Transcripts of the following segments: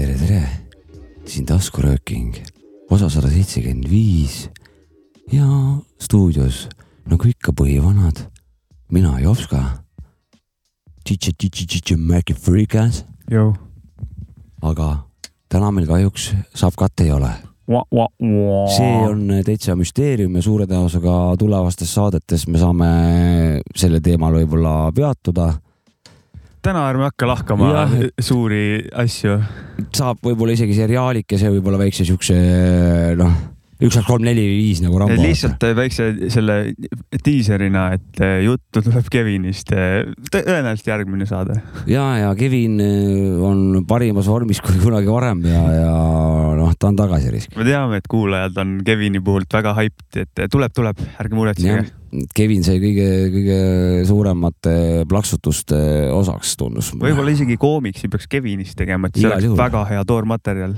tere, tere, siin taskurööking, osa sada seitsekümmend viis. Ja stuudios nagu ikka põhivanad, mina Jopska, Mäki Freekas, Jou. aga täna meil kahjuks Savkat ei ole. see on täitsa müsteerium ja suure tõenäosusega tulevastes saadetes me saame selle teemal võib-olla peatuda. täna ärme hakka lahkama Jah, suuri asju. saab võib-olla isegi seriaalikese võib-olla väikse siukse noh, üks, kaks, kolm, neli, viis nagu Rambo. lihtsalt väikse selle diiserina, et juttu tuleb Kevinist. tõenäoliselt järgmine saade. ja, ja Kevin äh, on parimas vormis kui kunagi varem ja, ja noh, ta on tagasi risk. me teame, et kuulajad on Kevini puhult väga hyped, et tuleb, tuleb, ärge muretsege. Kevin sai kõige, kõige suuremate plaksutuste osaks, tundus. võib-olla isegi koomiksi peaks Kevinist tegema, et see oleks väga hea toormaterjal.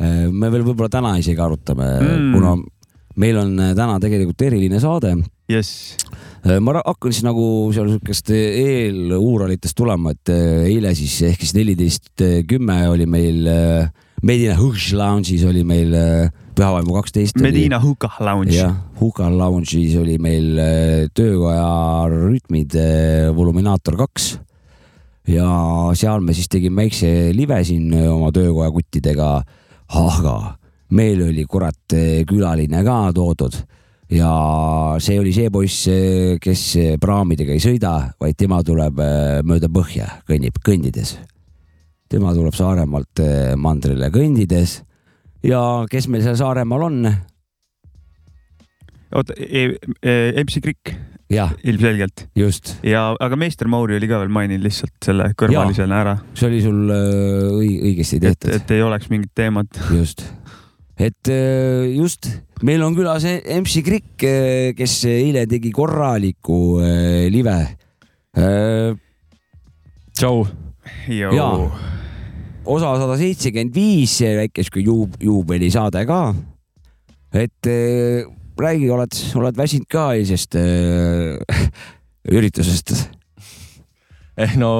Äh, me veel võib-olla täna isegi arutame Mm. kuna meil on äh, täna tegelikult eriline saade. jess, ma ra- hakkan siis nagu seal sihukest eeluuralitest tulema, et äh, eile siis ehk siis neliteist kümme oli meil äh, Medina Hush Lounge'is oli meil äh, Pühavaimu kaksteist. Medina Hookah Lounge. jah, Huka Lounge'is oli meil äh, töökoja rütmid äh, Voluminaator kaks ja seal me siis tegime väikse live siin äh, oma töökoja kuttidega, aga meil oli kurat äh, külaline ka toodud ja see oli see poiss, kes äh, praamidega ei sõida, vaid tema tuleb mööda põhja, kõnnib kõndides. tema tuleb Saaremaalt mandrile kõndides ja kes meil seal Saaremaal on? oota, MC Krikk jah, ilmselgelt just, ja, aga meister Mauri oli ka veel maininud lihtsalt selle kõrvalisena ära, see oli sul äh, õi- õigesti et, tehtud, et ei oleks mingit teemat. just. et äh, just, meil on külas MC Krikk, kes eile tegi korraliku äh, live. tšau. Jaa. osa sada seitsekümmend viis, väike sihuke juub-, juubelisaade ka. et äh, räägi, oled, oled väsinud ka eilsest äh, üritusest? eh no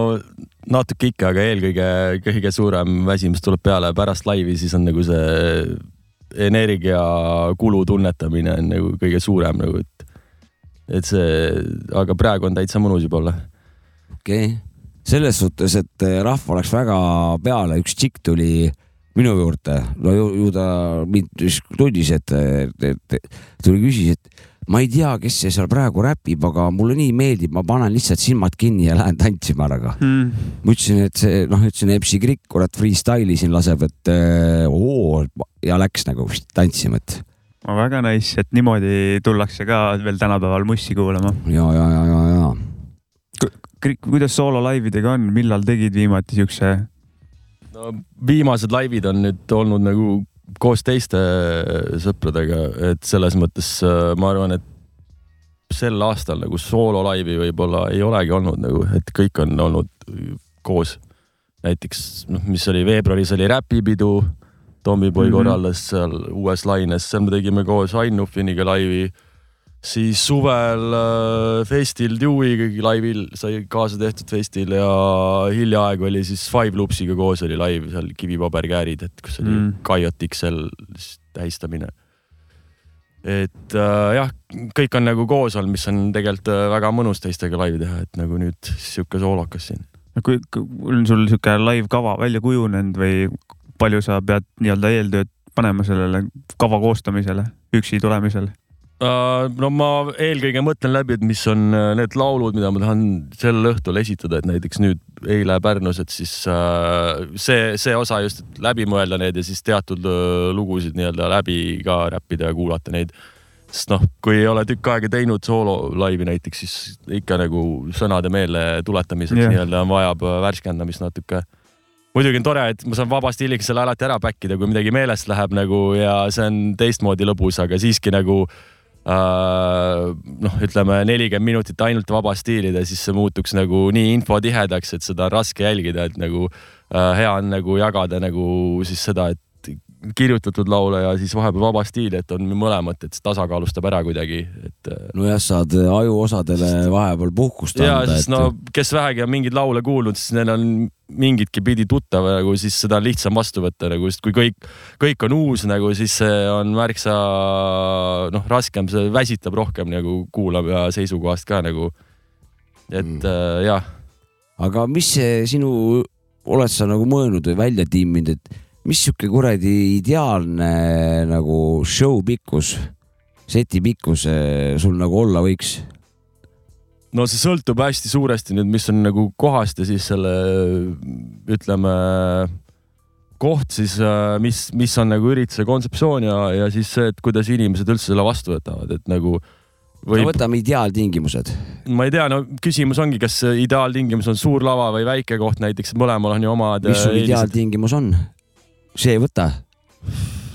natuke ikka, aga eelkõige kõige suurem väsimus tuleb peale pärast laivi, siis on nagu see energiakulu tunnetamine on nagu kõige suurem nagu, et, et see, aga praegu on täitsa mõnus juba olla. okei okay., selles suhtes, et äh, rahva läks väga peale, üks tšikk tuli minu juurde, no ju, ju ta mind tundis, et, et, et tuli küsis, et ma ei tea, kes see seal praegu räpib, aga mulle nii meeldib, ma panen lihtsalt silmad kinni ja lähen tantsima ära. Mm. ma ütlesin, et see noh, ütlesin MC Krikk, kurat freestyle'i siin laseb, et äh, oo ja läks nagu tantsima, et no väga nice, et niimoodi tullakse ka veel tänapäeval mussi kuulama. ja, ja, ja, ja, ja kuidas soololaividega on, millal tegid viimati siukse? No viimased laivid on nüüd olnud nagu koos teiste sõpradega, et selles mõttes äh, ma arvan, et sel aastal nagu soololaivi võib-olla ei olegi olnud nagu, et kõik on olnud koos. näiteks noh, mis oli veebruaris oli räpipidu, Tommyboy mm. -hmm. korraldas seal uues laines, seal me tegime koos Ainnufiniga laivi. Siis suvel äh, Festil Dewey laivil sai kaasa tehtud festil ja hiljaaegu oli siis Five Loopsiga koos oli laiv seal kivipaberkäärid, et kus oli Mm. Coyote XL tähistamine. et äh, jah, kõik on nagu koos olnud, mis on tegelikult äh, väga mõnus teistega laivi teha, et nagu nüüd sihuke soolokas siin. kui, on sul siuke live kava välja kujunenud või palju sa pead nii-öelda eeltööd panema sellele kava koostamisele, üksi tulemisele? Uh, no ma eelkõige mõtlen läbi, et mis on uh, need laulud, mida ma tahan sel õhtul esitada, et näiteks nüüd eile Pärnus, et siis uh, see, see osa just, läbi mõelda need ja siis teatud lugusid nii-öelda läbi ka räppida ja kuulata neid. sest noh, kui ei ole tükk aega teinud soololaivi näiteks, siis ikka nagu sõnade meelde tuletamiseks yeah. nii-öelda vajab värskendamist natuke muidugi on tore, et ma saan vaba stiiliga selle alati ära päkkida, kui midagi meelest läheb nagu ja see on teistmoodi lõbus, aga siiski nagu äh, noh, ütleme nelikümmend minutit ainult vaba stiilida, siis see muutuks nagu nii infotihedaks, et seda on raske jälgida, et nagu äh, hea on nagu jagada nagu siis seda, et kirjutatud laule ja siis vahepeal vaba stiili, et on mõlemat, et tasakaalustab ära kuidagi, et äh, nojah, saad ajuosadele vahepeal puhkust ja anda, siis no kes vähegi on mingeid laule kuulnud, siis neil on mingitki pidi tuttav nagu siis seda on lihtsam vastu võtta nagu, sest kui kõik, kõik on uus nagu, siis see on märksa noh, raskem, see väsitab rohkem nagu kuulaja seisukohast ka nagu. et mm. äh, jah, aga mis see sinu, oled sa nagu mõelnud või välja timminud, et mis sihuke kuradi ideaalne nagu show pikkus, seti pikkus eh, sul nagu olla võiks? no see sõltub hästi suuresti nüüd, mis on nagu kohast ja siis selle ütleme koht siis, mis, mis on nagu ürituse kontseptsioon ja, ja siis see, et kuidas inimesed üldse selle vastu võtavad, et nagu no võib, võtame ideaaltingimused. ma ei tea, no küsimus ongi, kas ideaaltingimus on suur lava või väike koht näiteks, mõlemal on ju omad. mis sul ideaaltingimus on? See võta.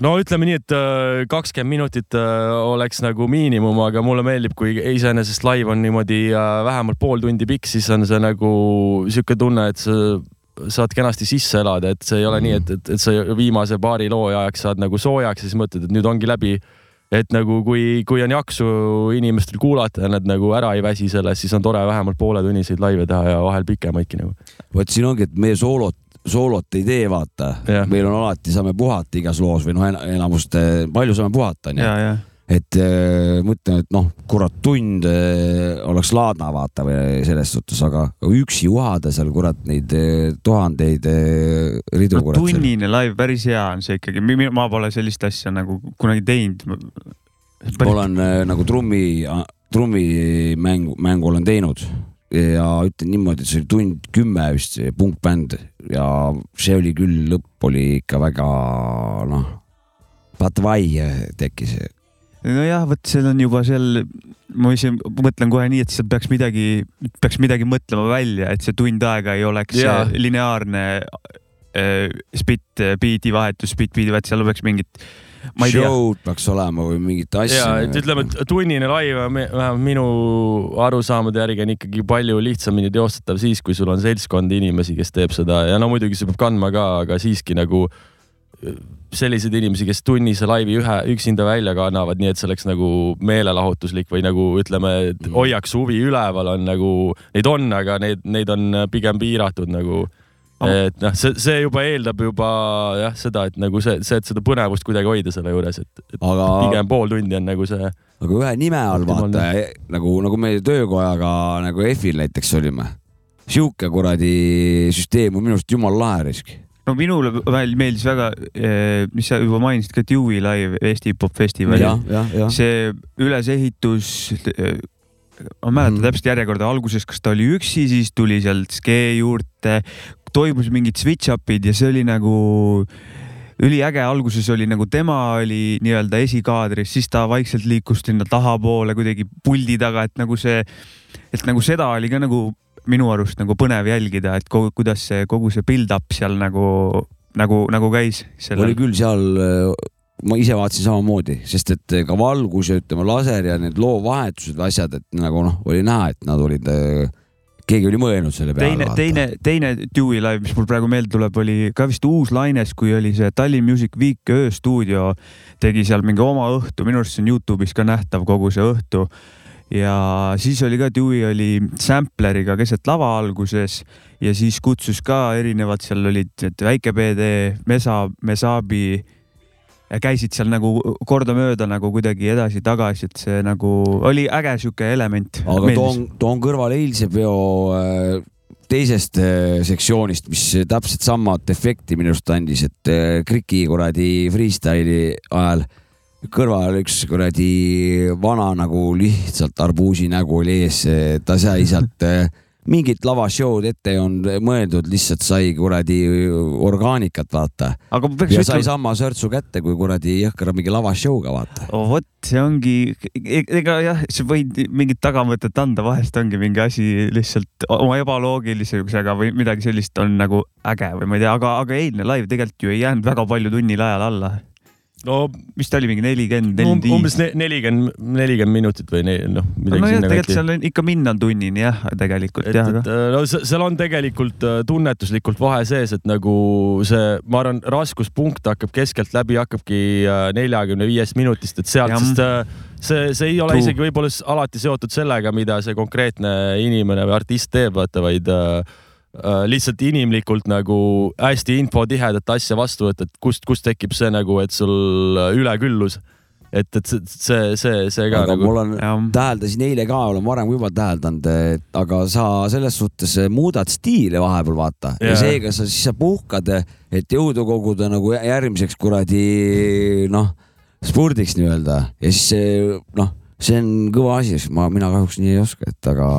no ütleme nii, et äh, kakskümmend minutit äh, oleks nagu miinimum, aga mulle meeldib, kui iseenesest live on niimoodi äh, vähemalt pool tundi pikk, siis on see nagu sihuke tunne, et sa saad kenasti sisse elada, et see ei ole mm. nii, et, et, et sa viimase paari loo ajaks saad nagu soojaks ja siis mõtled, et nüüd ongi läbi. et nagu kui, kui on jaksu inimestel kuulata ja nad nagu ära ei väsi sellest, siis on tore vähemalt pooletunniseid laive teha ja vahel pikemaidki nagu. vot siin ongi, et meie soolot, soolot ei tee, vaata Jah.. meil on alati, saame puhata igas loos või noh, enamust, palju saame puhata, onju et äh, mõtlen, et noh, kurat, tund äh, oleks laadna vaata või selles suhtes, aga üksi uhada seal kurat neid äh, tuhandeid ridu no,. tunnine live, päris hea on see ikkagi, ma pole sellist asja nagu kunagi teinud. olen nagu trummi, trummimängu, mängu olen teinud ja ütlen niimoodi, et see oli tund kümme vist, see punkbänd ja see oli küll, lõpp oli ikka väga noh, patvai tekkis. nojah, vot seal on juba seal, ma ise mõtlen kohe nii, et seal peaks midagi, peaks midagi mõtlema välja, et see tund aega ei oleks Jaa. äh, lineaarne äh, spit, beat'i vahetus, spit, beat'i vahetus, seal peaks mingit. Show'd peaks olema või mingit ja, asja. et ütleme, et tunnine laiv on vähemalt minu arusaamade järgi on ikkagi palju lihtsamini teostatav siis, kui sul on seltskond inimesi, kes teeb seda ja no muidugi see peab kandma ka, aga siiski nagu selliseid inimesi, kes tunnise laivi ühe üksinda välja kannavad, nii et see oleks nagu meelelahutuslik või nagu ütleme, et Mm. hoiaks huvi üleval, on nagu, neid on, aga neid, neid on pigem piiratud nagu et noh, see, see juba eeldab juba jah, seda, et nagu see, see, et seda põnevust kuidagi hoida selle juures, et, et aga, pigem pool tundi on nagu see. aga ühe nime all vaata Optimaalne. nagu, nagu me töökojaga nagu EF-il näiteks olime. sihuke kuradi süsteem on minu arust jumala lahe risk. no minule veel meeldis väga, mis sa juba mainisid ka, Dewey live Eesti hip-hop festivalil see ülesehitus, ma ei mäleta Mhm. täpselt järjekorda alguses, kas ta oli üksi, siis tuli sealt skee juurde, toimus mingid switch-up'id ja see oli nagu üliäge, alguses oli nagu tema oli nii-öelda esikaadris, siis ta vaikselt liikus sinna tahapoole kuidagi puldi taga, et nagu see, et nagu seda oli ka nagu minu arust nagu põnev jälgida, et kogu, kuidas see kogu see build-up seal nagu, nagu, nagu käis. oli küll seal, ma ise vaatasin samamoodi, sest et ka valgus ja ütleme, laser ja need loovahetused või asjad, et nagu noh, oli näha, et nad olid, keegi oli mõelnud selle peale teine, teine, teine Dewey live, mis mul praegu meelde tuleb, oli ka vist Uus-Laines, kui oli see Tallinn Music Week ööstuudio, tegi seal mingi oma õhtu, minu arust see on Youtube'is ka nähtav kogu see õhtu. ja siis oli ka Dewey oli sampleriga keset lava alguses ja siis kutsus ka erinevad, seal olid Väike PD, Mesa, Mesabi käisid seal nagu kordamööda nagu kuidagi edasi-tagasi, et see nagu oli äge sihuke element. aga toon, toon kõrvale eilse peo äh, teisest äh, sektsioonist, mis täpselt samat efekti minu arust andis, et äh, Kriki kuradi freestyle'i ajal kõrval üks kuradi vana nagu lihtsalt arbuusi nägu oli ees, ta sai sealt äh, mingit lavashow'd ette ei olnud mõeldud, lihtsalt sai kuradi orgaanikat, vaata. ja sai ütlema, sama sörtsu kätte kui kuradi jõhkra mingi lavashow'ga, vaata. oh, vot see ongi, ega jah, sa võid mingit tagamõtet anda, vahest ongi mingi asi lihtsalt oma ebaloogilisusega või midagi sellist on nagu äge või ma ei tea, aga, aga eilne live tegelikult ju ei jäänud väga palju tunnile ajal alla. No mis ta oli, mingi nelikümmend, nelikümmend umbes viis? ne- nelikümmend, nelikümmend minutit või noh, midagi nojah, sinna tegelikult kanti. seal on ikka minna tunnini jah, tegelikult et, jah, äh, no se- seal on tegelikult äh, tunnetuslikult vahe sees, et nagu see, ma arvan, raskuspunkt hakkab keskeltläbi hakkabki äh, neljakümne viiest minutist, et sealt, sest see, see ei ole True. isegi võib-olla alati seotud sellega, mida see konkreetne inimene või artist teeb, vaata, vaid äh, lihtsalt inimlikult nagu hästi infotihedat asja vastu võtta, et kust, kust tekib see nagu, et sul äh, üleküllus. et, et see, see, see, see ka aga nagu mul on, täheldasin eile ka, olen varem ka juba täheldanud, et aga sa selles suhtes muudad stiili vahepeal vaata. Ja, ja seega sa siis sa puhkad, et jõudu koguda nagu järgmiseks kuradi noh, spordiks nii-öelda. Ja siis see noh, see on kõva asi, ma, mina kahjuks nii ei oska, et aga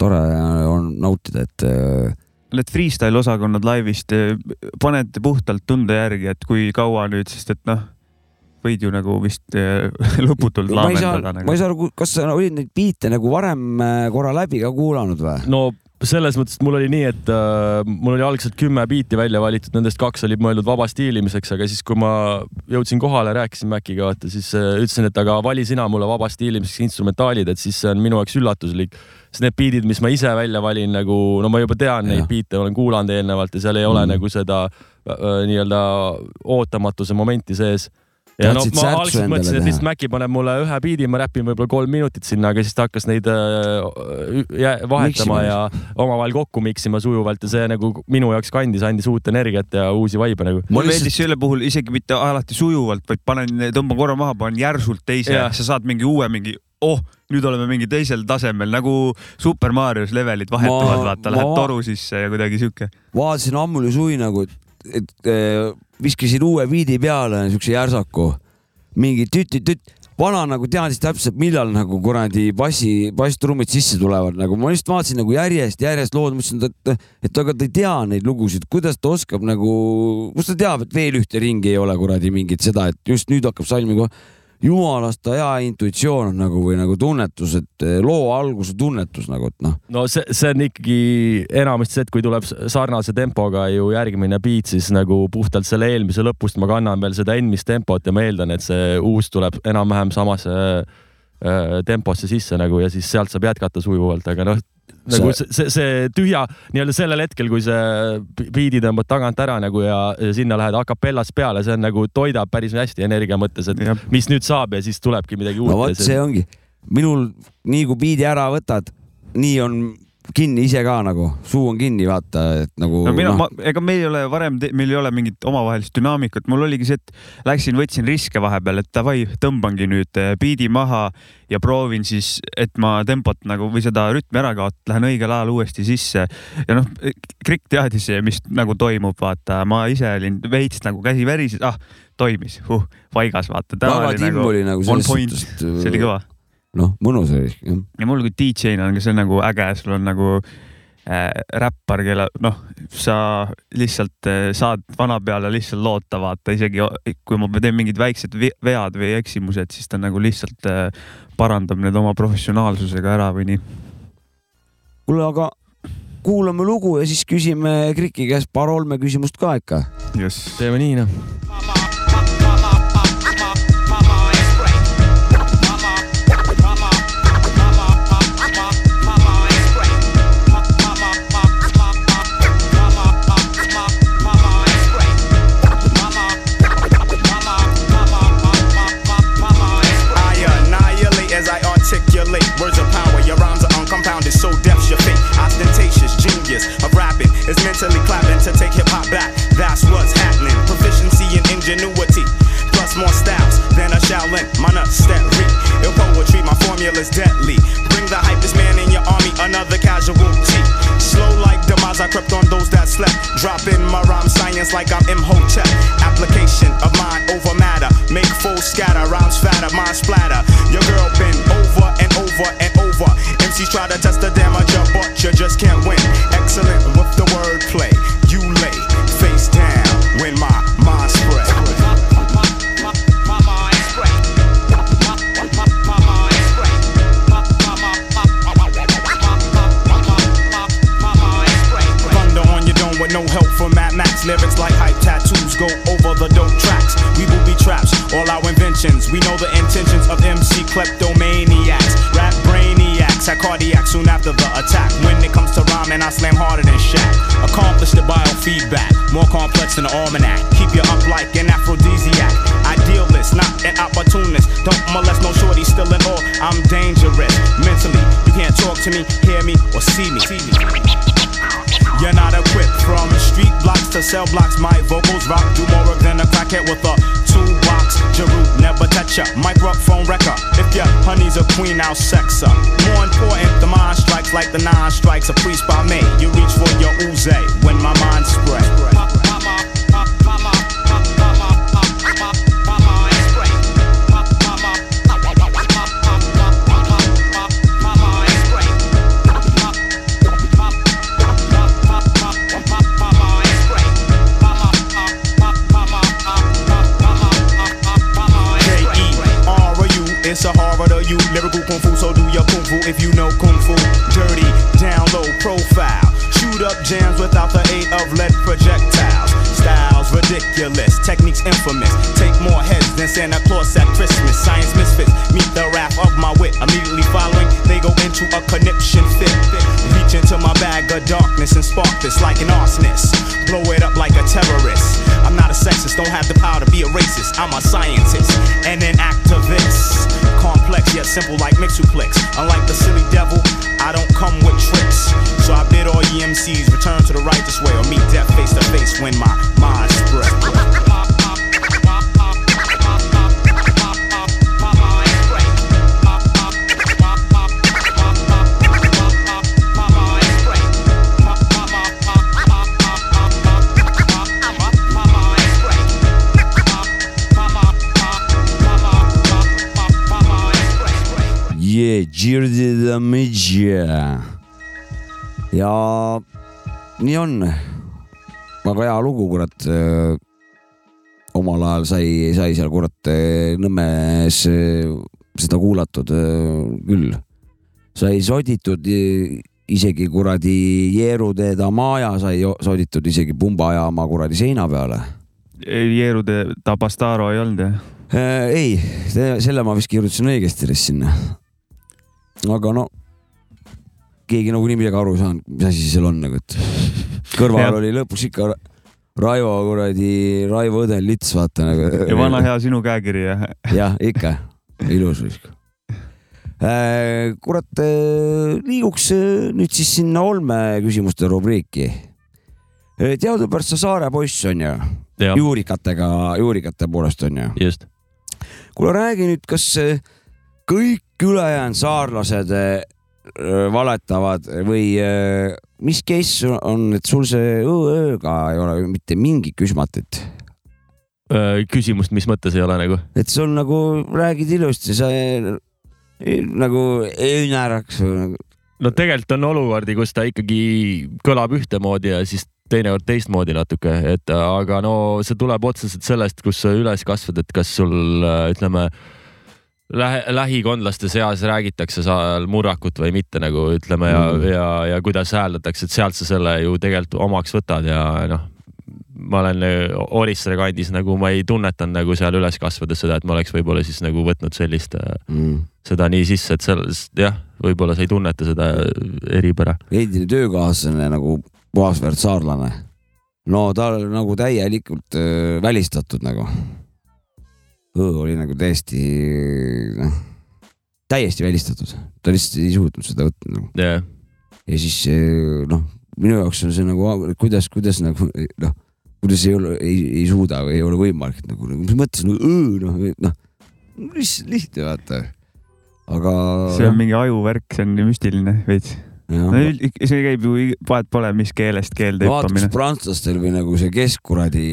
tore on nautida, et äh, need freestyle osakonnad laivist, panete puhtalt tunde järgi, et kui kaua nüüd, sest et noh, võid ju nagu vist eh, lõputult ma laamendada, ma nagu ei. saa aru, kas sa olid neid biite nagu varem äh, korra läbi ka kuulanud või? no selles mõttes, et mul oli nii, et äh, mul oli algselt kümme biiti välja valitud, nendest kaks olid mõeldud vaba stiilimiseks, aga siis, kui ma jõudsin kohale, rääkisin Maciga, vaata siis äh, ütlesin, et aga vali sina mulle vaba stiilimiseks instrumentaalid, et siis see on minu jaoks üllatuslik. sest need biidid, mis ma ise välja valin nagu, no ma juba tean Jah. neid biite, olen kuulanud eelnevalt ja seal ei ole Mm. nagu seda äh, nii-öelda ootamatuse momenti sees ja noh, Tahtsid ma algselt mõtlesin, et lihtsalt Maci paneb mulle ühe biidi, ma räpin võib-olla kolm minutit sinna, aga siis ta hakkas neid äh, vahetama Miksima ja omavahel kokku miksima sujuvalt ja see nagu minu jaoks kandis, andis uut energiat ja uusi vaibe nagu. mul Ma meeldis lihtsalt- selle puhul isegi mitte alati sujuvalt, vaid panen, tõmban korra maha, panen järsult teise Jah., sa saad mingi uue mingi, oh, nüüd oleme mingi teisel tasemel nagu Super Marios levelid vahetuvad, vaata, lähed ma- toru sisse ja kuidagi sihuke. vaatasin ammuli suvi nagu, et, et äh, viskasin uue biidi peale, siukse järsaku, mingi tüt-tüt-tüt, vana nagu teadis täpselt, millal nagu kuradi bassi, basstrummid sisse tulevad, nagu ma lihtsalt vaatasin nagu järjest, järjest lood, mõtlesin, et, et aga ta ei tea neid lugusid, kuidas ta oskab nagu, kust ta teab, et veel ühte ringi ei ole kuradi mingit seda, et just nüüd hakkab salmi kohe. Jumalast hea intuitsioon on nagu või nagu tunnetus, et eh, loo alguse tunnetus nagu, et noh, no see, see on ikkagi enamasti see, et kui tuleb sarnase tempoga ju järgmine beat, siis nagu puhtalt selle eelmise lõpust ma kannan veel seda eelmist tempot ja ma eeldan, et see uus tuleb enam-vähem samasse äh, temposse sisse nagu ja siis sealt saab jätkata sujuvalt, aga noh, nagu see, see, see tühja nii-öelda sellel hetkel, kui see beat'i tõmbad tagant ära nagu ja, ja sinna lähed a capellas peale, see on nagu toidab päris hästi energia mõttes, et Jah. mis nüüd saab ja siis tulebki midagi uut no vot, see ongi, minul nii kui biidi ära võtad, nii on kinni ise ka nagu, suu on kinni, vaata, et nagu no mina noh,, ega meil ei ole varem, meil ei ole mingit omavahelist dünaamikat, mul oligi see, et läksin, võtsin riske vahepeal, et davai, tõmbangi nüüd eh, biidi maha ja proovin siis, et ma tempot nagu või seda rütmi ära kaotan, lähen õigel ajal uuesti sisse ja noh, Krikk teadis, mis nagu toimub, vaata, ma ise olin veits nagu käsi värises, ah toimis huh,, paigas, vaata. väga timm oli nagu selles suhtes, see oli kõva noh, mõnus oli, ja mul kui DJ-na on ka see nagu äge, sul on nagu äh, räppar, kelle noh, sa lihtsalt äh, saad vana peale lihtsalt loota, vaata isegi kui ma teen mingid väiksed vead või eksimused, siis ta nagu lihtsalt äh, parandab need oma professionaalsusega ära või nii. kuule, aga kuulame lugu ja siis küsime Kriki käest paar olmeküsimust ka ikka. just. teeme nii noh. Mentally clapping to take hip hop back. That's what's happening. Proficiency and ingenuity. Plus more styles than a Shaolin monastery. In poetry, my formula's deadly. Bring the hypest man in your army, another casualty. Slow like demise, I crept on those that slept. Drop in my rhyme science like I'm Imhotep. Application of mind over matter. Make foes scatter, rhymes fatter, mind splatter. Your girl been over and over and over. MCs try to test the damage, but you just can't win. We know the intentions of MC kleptomaniacs, rap brainiacs, had cardiac soon after the attack. When it comes to rhyming, I slam harder than Shaq. Accomplished the biofeedback, more complex than the almanac. Keep you up like an aphrodisiac. Idealist, not an opportunist. Don't molest no shorty, still in awe. I'm dangerous mentally. You can't talk to me, hear me, or see me. See me. You're not equipped from street blocks to cell blocks. My vocals rock, do more work than a crackhead with a ya. Microphone wrecker. If your honey's a queen, I'll sex her. More important, the mind strikes like the nine strikes. A priest by me. You reach for your ooze when my mind spread. Kung fu, so do your kung fu if you know kung fu. Dirty, down low profile. Shoot up jams without the aid of lead projectiles. Styles ridiculous, techniques infamous. Take more heads than Santa Claus at Christmas. Science misfits meet the wrath of my wit. Immediately following, they go into a conniption fit. Reach into my bag of darkness and spark this like an arsonist. Blow it up like a terrorist. I'm not a sexist, don't have the power to be a racist. I'm a scientist and an activist. Complex yet simple like Mixuplex. Unlike the silly devil, I don't come with tricks. So I bid all ye MCs return to the righteous way or meet death face to face when my mind spread. Jirdi the Midge. ja nii on. väga hea lugu, kurat. omal ajal sai, sai seal kurat Nõmmes eh, seda kuulatud küll. sai soditud isegi kuradi Jeeruteeda Maja sai soditud isegi pumbajaama kuradi seina peale Jeerude Tabastaro ei olnud jah? äh,. ei, selle ma vist kirjutasin õigesti vist sinna. Aga no keegi nagunii midagi aru ei saanud, mis asi seal on nagu, et kõrval Jah. oli lõpuks ikka Ra- Raivo kuradi, Raivo Õdel Lits, vaata nagu. ja vana hea sinu käekiri ja jah, ikka, ilus vist. kurat, liiguks äh, nüüd siis sinna olme küsimuste rubriiki. teadupärast sa Saare poiss on ju, jah, juurikatega, juurikate poolest on ju. just. kuule, räägi nüüd, kas äh, kõik ülejäänud saarlased äh, valetavad või äh, mis case on, et sul see õ-ööga ei ole mitte mingit küsmatit, küsimust, mis mõttes ei ole nagu? et sul nagu räägid ilusti, sa äh, nagu ei naeraks või nagu no tegelikult on olukordi, kus ta ikkagi kõlab ühtemoodi ja siis teinekord teistmoodi natuke, et aga no see tuleb otseselt sellest, kus sa üles kasvad, et kas sul ütleme lähe, lähikondlaste seas räägitakse seal murrakut või mitte nagu ütleme ja mm., ja, ja kuidas hääldatakse, et sealt sa selle ju tegelikult omaks võtad ja noh, ma olen äh, Orissaare kandis nagu ma ei tunnetanud nagu seal üles kasvades seda, et ma oleks võib-olla siis nagu võtnud sellist, mm. seda nii sisse, et seal jah, võib-olla sa ei tunneta seda eripära. endine töökaaslane nagu puhasväärt saarlane. no ta nagu täielikult äh, välistatud nagu. Õõ oli nagu täiesti, noh, täiesti välistatud, ta lihtsalt ei suutnud seda võtta nagu. jah, ja siis eh, noh, minu jaoks on see nagu, kuidas, kuidas nagu noh, kuidas ei ole, ei, ei suuda või ei ole võimalik nagu, mis mõttes nagu õõ, noh, noh, lihtsalt lihtne vaata. aga. see on mingi ajuvärk, see on nii müstiline veits. See käib ju, vahet pole, mis keelest keelde vaata, hüppamine kas. prantslastel või nagu see keskkuradi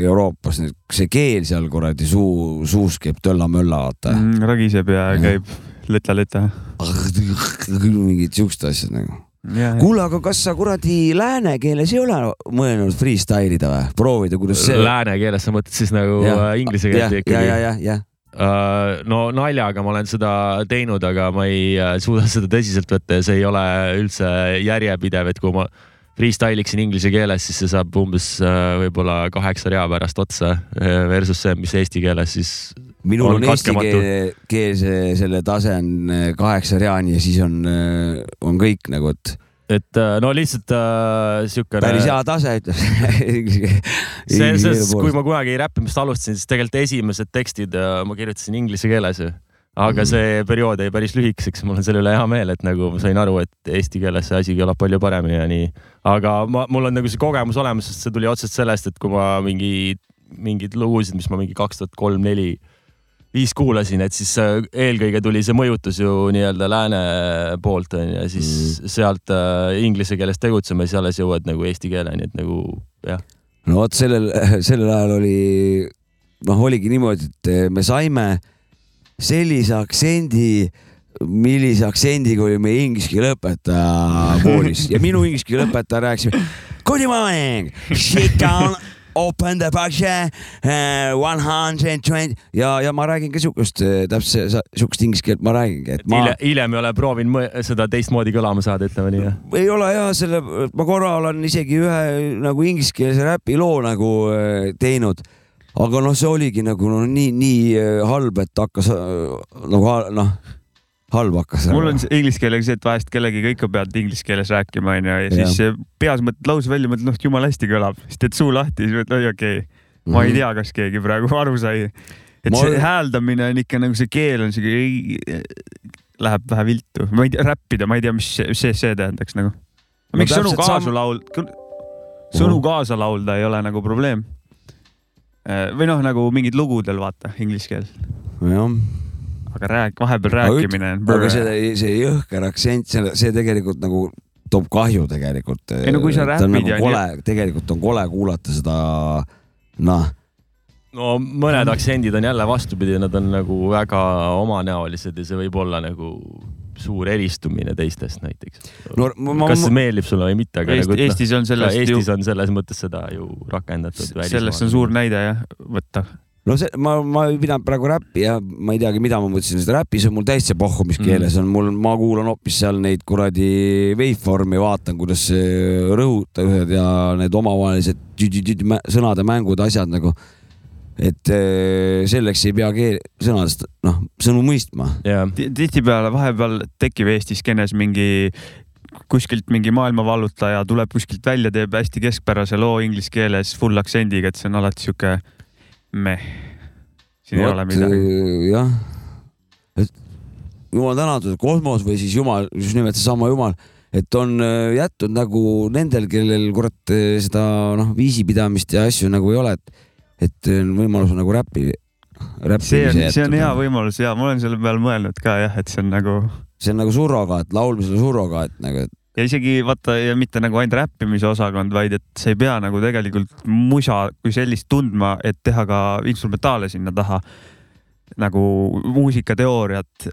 Euroopas, see keel seal kuradi suu, suus käib tölla-mölla, vaata mm.. Ragiseb ja Jah. käib lõtla-lõtla. mingid siuksed asjad nagu. kuule, aga kas sa kuradi lääne keeles ei ole mõelnud freestyle ida või, proovida, kuidas see. lääne keeles sa mõtled siis nagu Jah. äh, inglise ja, keelt ja, ja, ikkagi? ja, ja no naljaga ma olen seda teinud, aga ma ei äh, suuda seda tõsiselt võtta ja see ei ole üldse järjepidev, et kui ma freestyle iksin inglise keeles, siis see saab umbes äh, võib-olla kaheksa rea pärast otsa äh, versus see, mis eesti keeles siis minul On on eesti keele, keelse selle tase on äh, kaheksa reani ja siis on, on kõik nagu, et et äh, no lihtsalt äh, siukene. päris hea tase ütleks. see, see, kui ma kunagi räppimist alustasin, siis tegelikult esimesed tekstid äh, ma kirjutasin inglise keeles ju. aga Mhm. see periood jäi päris lühikeseks, mul on selle üle hea meel, et nagu ma sain aru, et eesti keeles see asi kõlab palju paremini ja nii. aga ma, mul on nagu see kogemus olemas, sest see tuli otseselt sellest, et kui ma mingi, mingeid lugusid, mis ma mingi kaks tuhat kolm, neli, viis kuulasin, et siis äh, eelkõige tuli see mõjutus ju nii-öelda lääne poolt on ju ja siis mm. sealt äh, inglise keeles tegutsema, siis alles jõuad nagu eesti keeleni, et nagu jah. no vot sellel, sellel ajal oli, noh, oligi niimoodi, et me saime sellise aktsendi, millise aktsendiga oli meie inglise keele õpetaja koolis ja minu inglise keele õpetaja rääkis. Good morning, sit down, open the box uh,, one hundred twenty ja, ja ma räägin ka siukest, täpselt sa- siukest inglise keelt ma räägingi, et ma hiljem, ei ole proovinud seda teistmoodi kõlama saada, ütleme nii. ei ole ja selle, ma korra olen isegi ühe nagu ingliskeelse räpiloo nagu äh, teinud, aga noh, see oligi nagu no, nii, nii halb, et hakkas nagu noh, halb hakkas. mul on inglise keelega see, et vahest kellegiga ikka pead inglise keeles rääkima onju ja siis eh, peas mõtled lause välja, mõtled noh, jumala hästi kõlab, siis teed suu lahti, siis mõtled oi okei okay., ma ei tea, kas keegi praegu aru sai. et Ma see hääldamine on ikka nagu see keel on siuke, läheb vähe viltu, ma ei tea, räppida, ma ei tea, mis see, see, see tähendaks nagu. No miks sõnu täpselt kaasa sam- laul-, sõnu kaasa laulda ei ole nagu probleem. või noh, nagu mingid lugudel vaata inglise keel, jah, aga rääk-, vahepeal rääkimine aga see, see jõhker aktsent, see, see tegelikult nagu toob kahju tegelikult. Ei no kui sa räpid nagu ja kole, tegelikult on kole kuulata seda, noh, no mõned aktsendid on jälle vastupidi, nad on nagu väga omanäolised ja see võib olla nagu suur eristumine teistest näiteks. no kas see meeldib sulle või mitte, aga Eesti, nagu, noh, Eestis on sellest ju Eestis, on selles mõttes seda ju rakendatud. sellest on suur näide jah, võtta. No see, ma, ma ei pidanud praegu räppi ja ma ei teagi, mida ma mõtlesin, sest räpis on mul täitsa pohhu, mis Mm. keeles on mul, ma kuulan hoopis seal neid kuradi waveform'i, vaatan, kuidas rõhutajad ja need omavahelised sõnade mängud, asjad nagu. et eh, selleks ei pea keel, sõnadest, noh, sõnu mõistma. jah, tihtipeale vahepeal tekib Eesti skeenes mingi kuskilt mingi maailmavallutaja tuleb kuskilt välja, teeb hästi keskpärase loo inglise keeles full aktsendiga, et see on alati sihuke meh. siin ei ole midagi. jah. jumal tänatud, kosmos või siis jumal, just nimelt seesama jumal, et on äh, jätnud nagu nendel, kellel kurat äh, seda noh, viisipidamist ja asju nagu ei ole, et, et on võimalus nagu räppi, see räppimise on, see on hea võimalus ja ma olen selle peale mõelnud ka jah, et see on nagu see on nagu surrogaat, laulmisele surrogaat nagu, et ja isegi vaata ja mitte nagu ainult räppimise osakond, vaid et sa ei pea nagu tegelikult musa kui sellist tundma, et teha ka instrumentaale sinna taha. nagu muusikateooriat,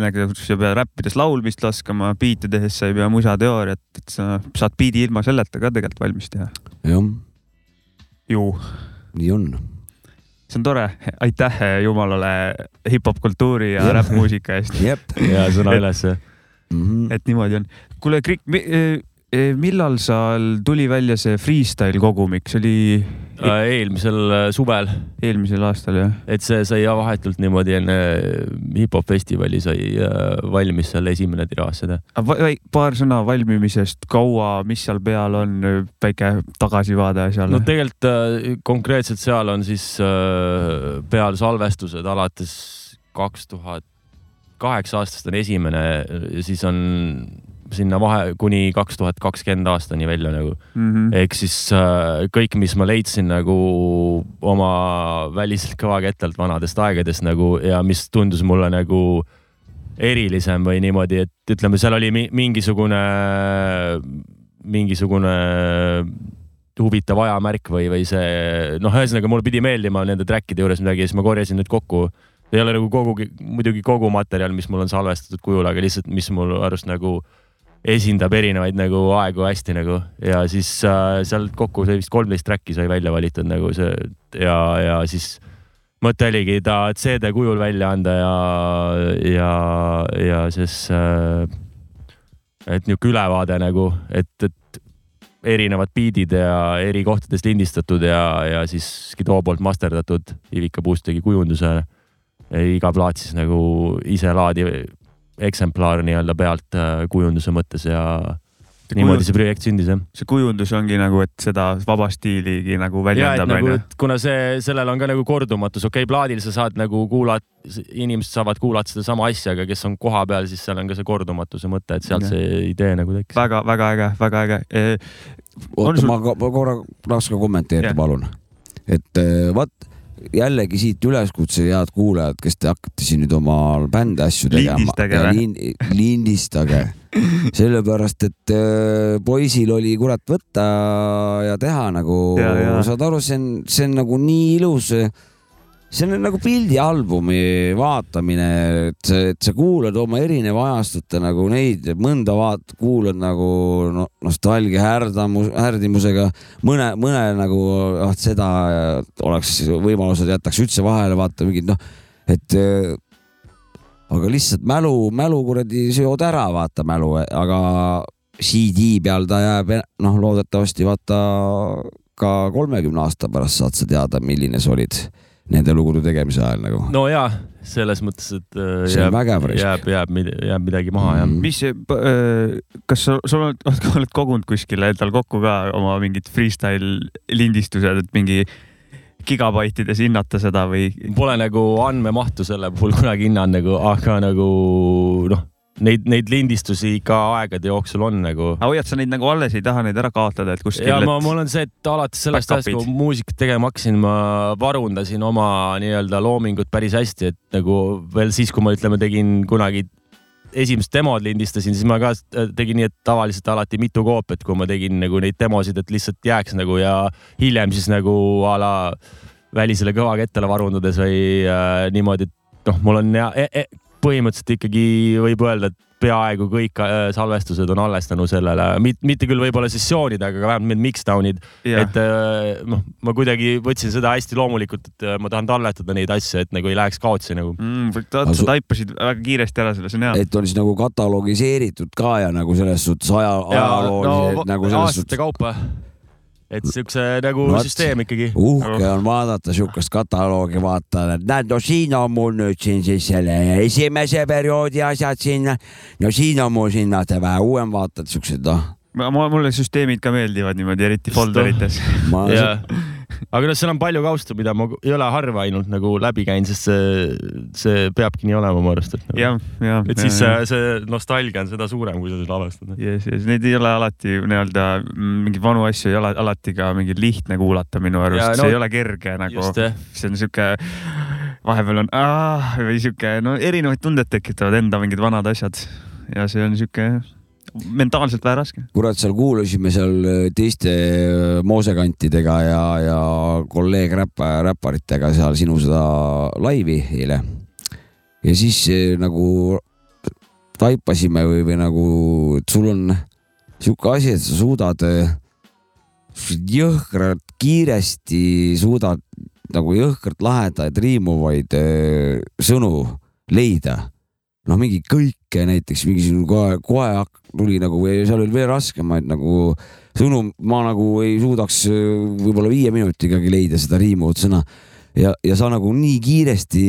nagu sa ei pea räppides laulmist laskma, biite tehes sa ei pea musateooriat, et sa saad biidi ilma selleta ka tegelikult valmis teha. jah, ju, nii on. see on tore, aitäh Jumalale hip-hop kultuuri ja räppmuusika eest, jep ja sõna ülesse. mm. -hmm. et niimoodi on. kuule, Krik, millal seal tuli välja see freestyle kogumik, see oli eelmisel äh, suvel, eelmisel aastal jah? et see sai vahetult niimoodi enne hip-hop festivali sai äh, valmis seal esimene tiraaž seda. paar sõna valmimisest, kaua, mis seal peal on, väike tagasivaade asjale no. tegelikult äh, konkreetselt seal on siis äh, peal salvestused alates kaks tuhat kaheksa aastast on esimene siis on sinna vahe kuni kaks tuhat kakskümmend aastani välja nagu. -hmm. ehk siis äh, kõik, mis ma leidsin nagu oma väliselt kõvakettalt vanadest aegadest nagu ja mis tundus mulle nagu erilisem või niimoodi, et ütleme, seal oli mi mingisugune, mingisugune huvitav ajamärk või, või see noh, ühesõnaga mul pidi meeldima nende track'ide juures midagi ja siis ma korjasin need kokku. ei ole nagu kogu, muidugi kogu materjal, mis mul on salvestatud kujul, aga lihtsalt, mis mul arust nagu esindab erinevaid nagu aegu hästi nagu. Ja siis äh, sealt kokku sai vist kolmteist track'i sai välja valitud nagu see ja, ja siis mõte oligi ta CD kujul välja anda ja, ja, ja siis äh, et niisugune ülevaade nagu, et, et erinevad biidid ja eri kohtades lindistatud ja, ja siis Skido poolt masterdatud, Ivika Puust tegi kujunduse. Iga plaat siis nagu iselaadiv eksemplaar nii-öelda pealt äh, kujunduse mõttes ja niimoodi see projekt sündis jah. see kujundus ongi nagu, et seda vaba stiiligi nagu väljendab nagu, onju. kuna see, sellel on ka nagu kordumatus, okei okay,, plaadil sa saad nagu kuulata, inimesed saavad kuulata sedasama asja, aga kes on kohapeal, siis seal on ka see kordumatuse mõte, et sealt Ja. see idee nagu tekkis. väga-väga äge, väga äge e,. Oota sul- ma korra ka kommenteerida palun. et eh, vaat jällegi siit üleskutse, head kuulajad, kes te hakkate siin nüüd oma bändi asju tegema. Lindistage lindistage, sellepärast et eh, poisil oli kurat võtta ja teha nagu saad aru, see on, see on nagu nii ilus see on nagu pildialbumi vaatamine, et et sa kuulad oma erineva ajastute nagu neid, mõnda vaat-, kuulad nagu no, nostalgia härdamus, härdimusega, mõne, mõne nagu, ah seda oleks võimalused jätaks üldse vahele, vaata mingid noh, et eh, aga lihtsalt mälu, mälu kuradi seod ära, vaata mälu, aga CD peal ta jääb, noh, loodetavasti vaata ka kolmekümne aasta pärast saad sa teada, milline sa olid nende lugude tegemise ajal nagu. no jaa, selles mõttes, et äh, See on jääb, raisk. jääb, jääb, jääb midagi maha jah Mhm. mis, kas sa, sa oled, oled kogunud kuskile endal kokku ka oma mingid freestyle lindistused, et mingi gigabaitides hinnata seda või? Pole nagu andmemahtu selle puhul kunagi hinnanud nagu, aga nagu noh, neid, neid lindistusi ikka aegade jooksul on nagu. aga hoiad sa neid nagu alles, ei taha neid ära kaotada, et kuskil ja ma, mul on see, et alates sellest ajast, kui muusikat tegema hakkasin, ma varundasin oma nii-öelda loomingut päris hästi, et nagu veel siis, kui ma ütleme, tegin kunagi esimest demod lindistasin, siis ma ka tegin nii, et tavaliselt alati mitu koopiat, kui ma tegin nagu neid demosid, et lihtsalt jääks nagu ja hiljem siis nagu a la välisele kõvakettale varundades või äh, niimoodi, et noh, mul on ja, e, e, põhimõtteliselt ikkagi võib öelda, et peaaegu kõik äh, salvestused on alles tänu sellele, mitte küll võib-olla sessioonid, aga vähemalt need mixdown'id, et äh, noh, ma kuidagi võtsin seda hästi loomulikult, et äh, ma tahan talletada neid asju, et nagu ei läheks kaotsi nagu. mm,. sa taipasid väga kiiresti ära selle, see on hea. et on siis nagu katalogiseeritud ka ja nagu selles suhtes aja, ajalooliselt no, nagu selles aastate suhtes kaupa. Et siukse nagu No süsteem ikkagi. uhke on vaadata siukest kataloogi, vaata, et näed, no siin on mul nüüd siin siis selle esimese perioodi asjad siin. no siin on mul siin vaata vähe uuem, vaatad siuksed noh. mulle süsteemid ka meeldivad niimoodi, eriti folderites. ja, aga noh, seal on palju kaustu, mida ma ei ole harva ainult nagu läbi käinud, sest see, see peabki nii olema mu arust, et nagu,. jah, jah. et siis see, see nostalgia on seda suurem, kui sa seda lavastad. yes, yes. Neid ei ole alati nii-öelda mingeid vanu asju ei ole alati ka mingi lihtne kuulata minu arust Ja no,, see ei ole kerge nagu, see on sihuke, vahepeal on aah, või sihuke no erinevaid tundeid tekitavad enda mingid vanad asjad ja see on sihuke mentaalselt vähe raske. kurat, seal kuulasime seal äh, teiste äh, moosekantidega ja, ja kolleeg räppa, räpparitega seal sinu seda laivi eile. ja siis äh, nagu taipasime või, või nagu, sul on sihuke asi, et sa suudad jõhkralt kiiresti suudad nagu jõhkralt lahedaid riimuvaid sõnu leida noh, mingi kõike näiteks mingisugune kohe, kohe tuli nagu seal oli veel raskemaid nagu sõnu, ma nagu ei suudaks äh, võib-olla viie minutiga leida seda riimuvat sõna ja, ja sa nagu nii kiiresti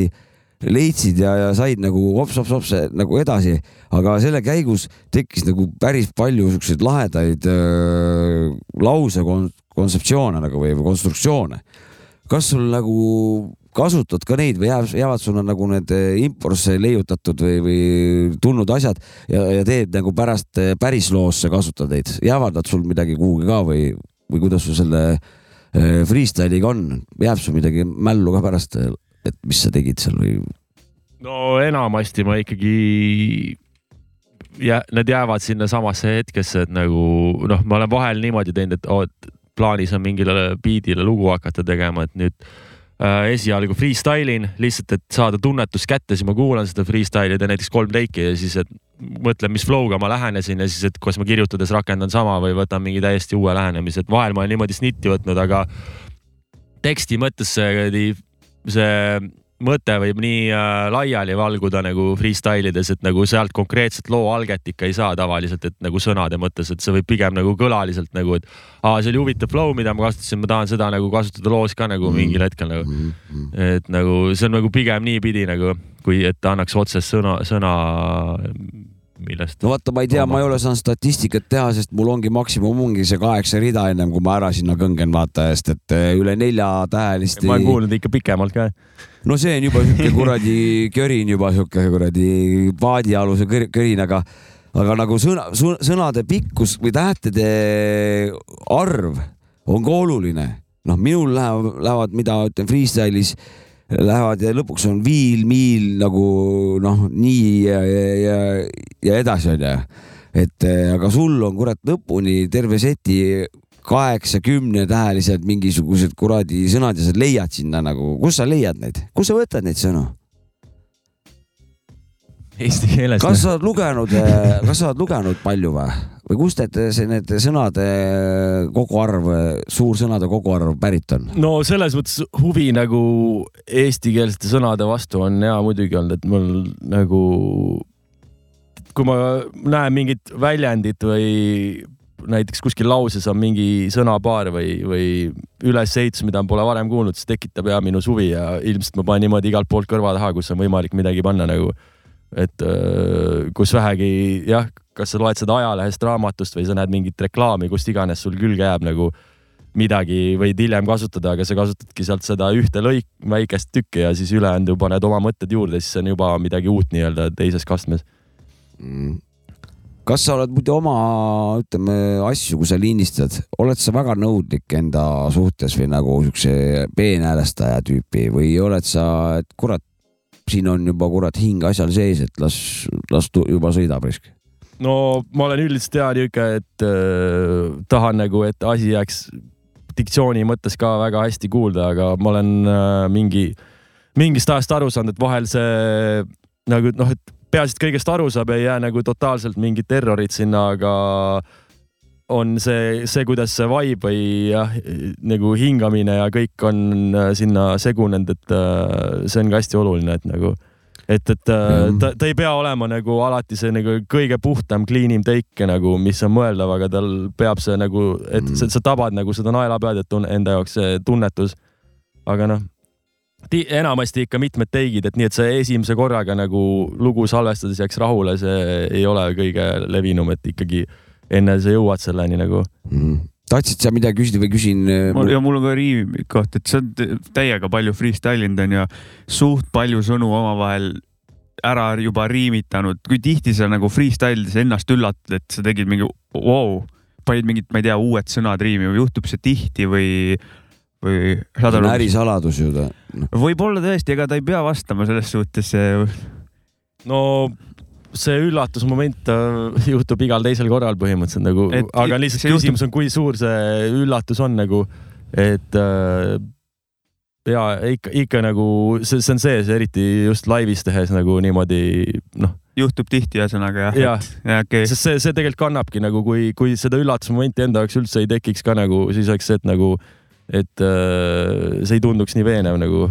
leidsid ja, ja said nagu hops-hops-hops nagu edasi, aga selle käigus tekkis nagu päris palju siukseid lahedaid äh, lause kon- kontseptsioone nagu või, või konstruktsioone. kas sul nagu kasutad ka neid või jääb, jäävad sulle nagu need eh, imporsse leiutatud või, või tulnud asjad ja, ja teed nagu pärast eh, päris loosse kasutad neid, jäävad nad sul midagi kuhugi ka või, või kuidas sul selle eh, freestyle'iga on, jääb sul midagi mällu ka pärast, et mis sa tegid seal või? no enamasti ma ikkagi ja need jäävad sinna samasse hetkesse, et nagu noh, ma olen vahel niimoodi teinud, et oo, et plaanis on mingile biidile lugu hakata tegema, et nüüd esialgu freestyle in lihtsalt, et saada tunnetus kätte, siis ma kuulan seda freestyle'i, teen näiteks kolm teiki ja siis, et mõtlen, mis flow'ga ma lähenesin ja siis, et kas ma kirjutades rakendan sama või võtan mingi täiesti uue lähenemise, et vahel ma olen niimoodi snitti võtnud, aga teksti mõttes see, see mõte võib nii äh, laiali valguda nagu freestyle ides, et nagu sealt konkreetset loo alget ikka ei saa tavaliselt, et nagu sõnade mõttes, et see võib pigem nagu kõlaliselt nagu, et aa, see oli huvitav flow, mida ma kasutasin, ma tahan seda nagu kasutada loos ka nagu mingil hetkel nagu. et nagu see on nagu pigem niipidi nagu, kui et annaks otsest sõna, sõna, millest no vaata, ma ei tea, ma ei ole saanud statistikat teha, sest mul ongi maksimum ongi see kaheksa rida ennem kui ma ära sinna kõngen vaata, sest et eh, üle neljatähelist ma olen kuulnud ikka pikemalt ka. No see on juba siuke kuradi körin juba siuke kuradi paadialuse kör- körin, aga, aga nagu sõna, sõnade pikkus või tähtede arv on ka oluline. noh, minul läheb, lähevad, mida ütlen freestyle'is, lähevad ja lõpuks on viil, miil nagu noh, nii ja, ja, ja, edasi onju. et aga sul on kurat lõpuni terve seti kaheksa-kümne tähelised mingisugused kuradi sõnad ja sa leiad sinna nagu, kus sa leiad neid, kus sa võtad neid sõnu? Eesti keeles. kas sa oled lugenud, kas sa oled lugenud palju või, või kust need, see need sõnade koguarv, suursõnade koguarv pärit on? no selles mõttes huvi nagu eestikeelsete sõnade vastu on ja muidugi olnud, et mul nagu, kui ma näen mingit väljendit või näiteks kuskil lauses on mingi sõnapaar või, või ülesehitus, mida pole varem kuulnud, siis tekitab ja minus huvi ja ilmselt ma panen niimoodi igalt poolt kõrva taha, kus on võimalik midagi panna nagu, et öö, kus vähegi jah, kas sa loed seda ajalehest, raamatust või sa näed mingit reklaami, kust iganes sul külge jääb nagu midagi võid hiljem kasutada, aga sa kasutadki sealt seda ühte lõik, väikest tükki ja siis ülejäänu paned oma mõtted juurde, siis on juba midagi uut nii-öelda teises kastmes. Kas sa oled muidu oma, ütleme asju, kui sa lindistad, oled sa väga nõudlik enda suhtes või nagu siukse peenhäälestaja tüüpi või oled sa, et kurat, siin on juba kurat hing asjal sees, et las, las juba sõidab risk. no ma olen üldiselt hea niuke, et äh, tahan nagu, et asi jääks diktsiooni mõttes ka väga hästi kuulda, aga ma olen äh, mingi, mingist ajast aru saanud, et vahel see nagu noh, et peaasi, et kõigest aru saab, ei jää nagu totaalselt mingit terrorit sinna, aga on see, see, kuidas see vibe või jah, nagu hingamine ja kõik on äh, sinna segunenud, et äh, see on ka hästi oluline, et nagu, et, et äh, Jah. ta, ta ei pea olema nagu alati see nagu kõige puhtam, clean im take nagu, mis on mõeldav, aga tal peab see nagu, et Mm. sa, sa tabad nagu seda naelapead, et on enda jaoks see tunnetus. aga noh, enamasti ikka mitmed teigid, et nii, et see esimese korraga nagu lugu salvestades jääks rahule, see ei ole kõige levinum, et ikkagi enne sa jõuad selleni nagu. mm.. tahtsid sa midagi küsida või küsin? mul ja mul on ka riimi koht, et sa oled täiega palju freestyle inud onju, suht palju sõnu omavahel ära juba riimitanud, kui tihti sa nagu freestyle'is ennast üllatad, et sa tegid mingi vau wow,, panid mingid, ma ei tea, uued sõnad riimi või juhtub see tihti või, või see ärisaladus ju ta. võib-olla tõesti, ega ta ei pea vastama selles suhtes. no see üllatusmoment äh, juhtub igal teisel korral põhimõtteliselt nagu aga see lihtsalt juhtub- küsimus on, kui suur see üllatus on nagu, et äh, ja ikka, ikka nagu see, see on sees, eriti just laivis tehes nagu niimoodi noh, juhtub tihti ühesõnaga jah Jah. okay.. sest see, see tegelikult kannabki nagu, kui, kui seda üllatusmomenti enda jaoks üldse ei tekiks ka nagu, siis oleks see, et nagu, et äh, see ei tunduks nii veenev nagu.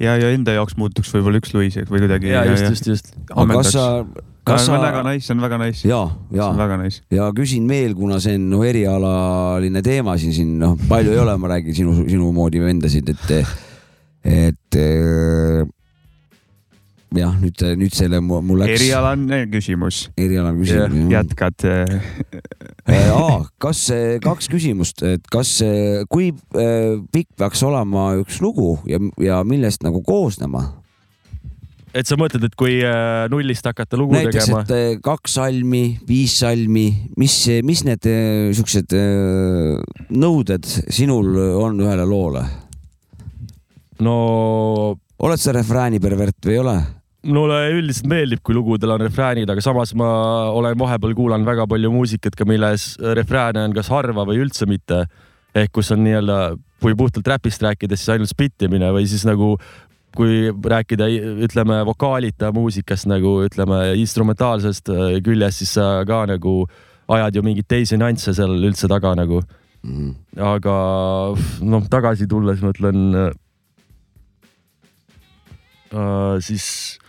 ja, ja enda jaoks muutuks võib-olla üks Luis või kuidagi. ja just, just, just. aga kas sa, kas see sa on, väga nice, see on väga nice. ja, ja nice. ja küsin veel, kuna see on noh, erialaline teema siin, siin noh, palju ei ole, ma räägin sinu, sinu moodi vendasid, et, et jah, nüüd, nüüd selle mu- mul läks erialane küsimus, erialane küsimus. jätkad. aa, kas see kaks küsimust, et kas, kui eh, pikk peaks olema üks lugu ja, ja millest nagu koosnema? et sa mõtled, et kui äh, nullist hakata lugu näiteks, tegema et eh, kaks salmi, viis salmi, mis, mis need siuksed nõuded sinul on ühele loole? no oled sa refrääni pervert või ei ole? Mulle üldiselt meeldib, kui lugudel on refräänid, aga samas ma olen vahepeal kuulanud väga palju muusikat ka, milles refrääne on kas harva või üldse mitte. ehk kus on nii-öelda, kui puhtalt räpist rääkida, siis ainult spittimine või siis nagu kui rääkida, ütleme vokaalita muusikast nagu ütleme instrumentaalsest äh, küljest, siis sa ka nagu ajad ju mingeid teisi nüansse seal üldse taga nagu. aga noh, tagasi tulles ma ütlen uh, siis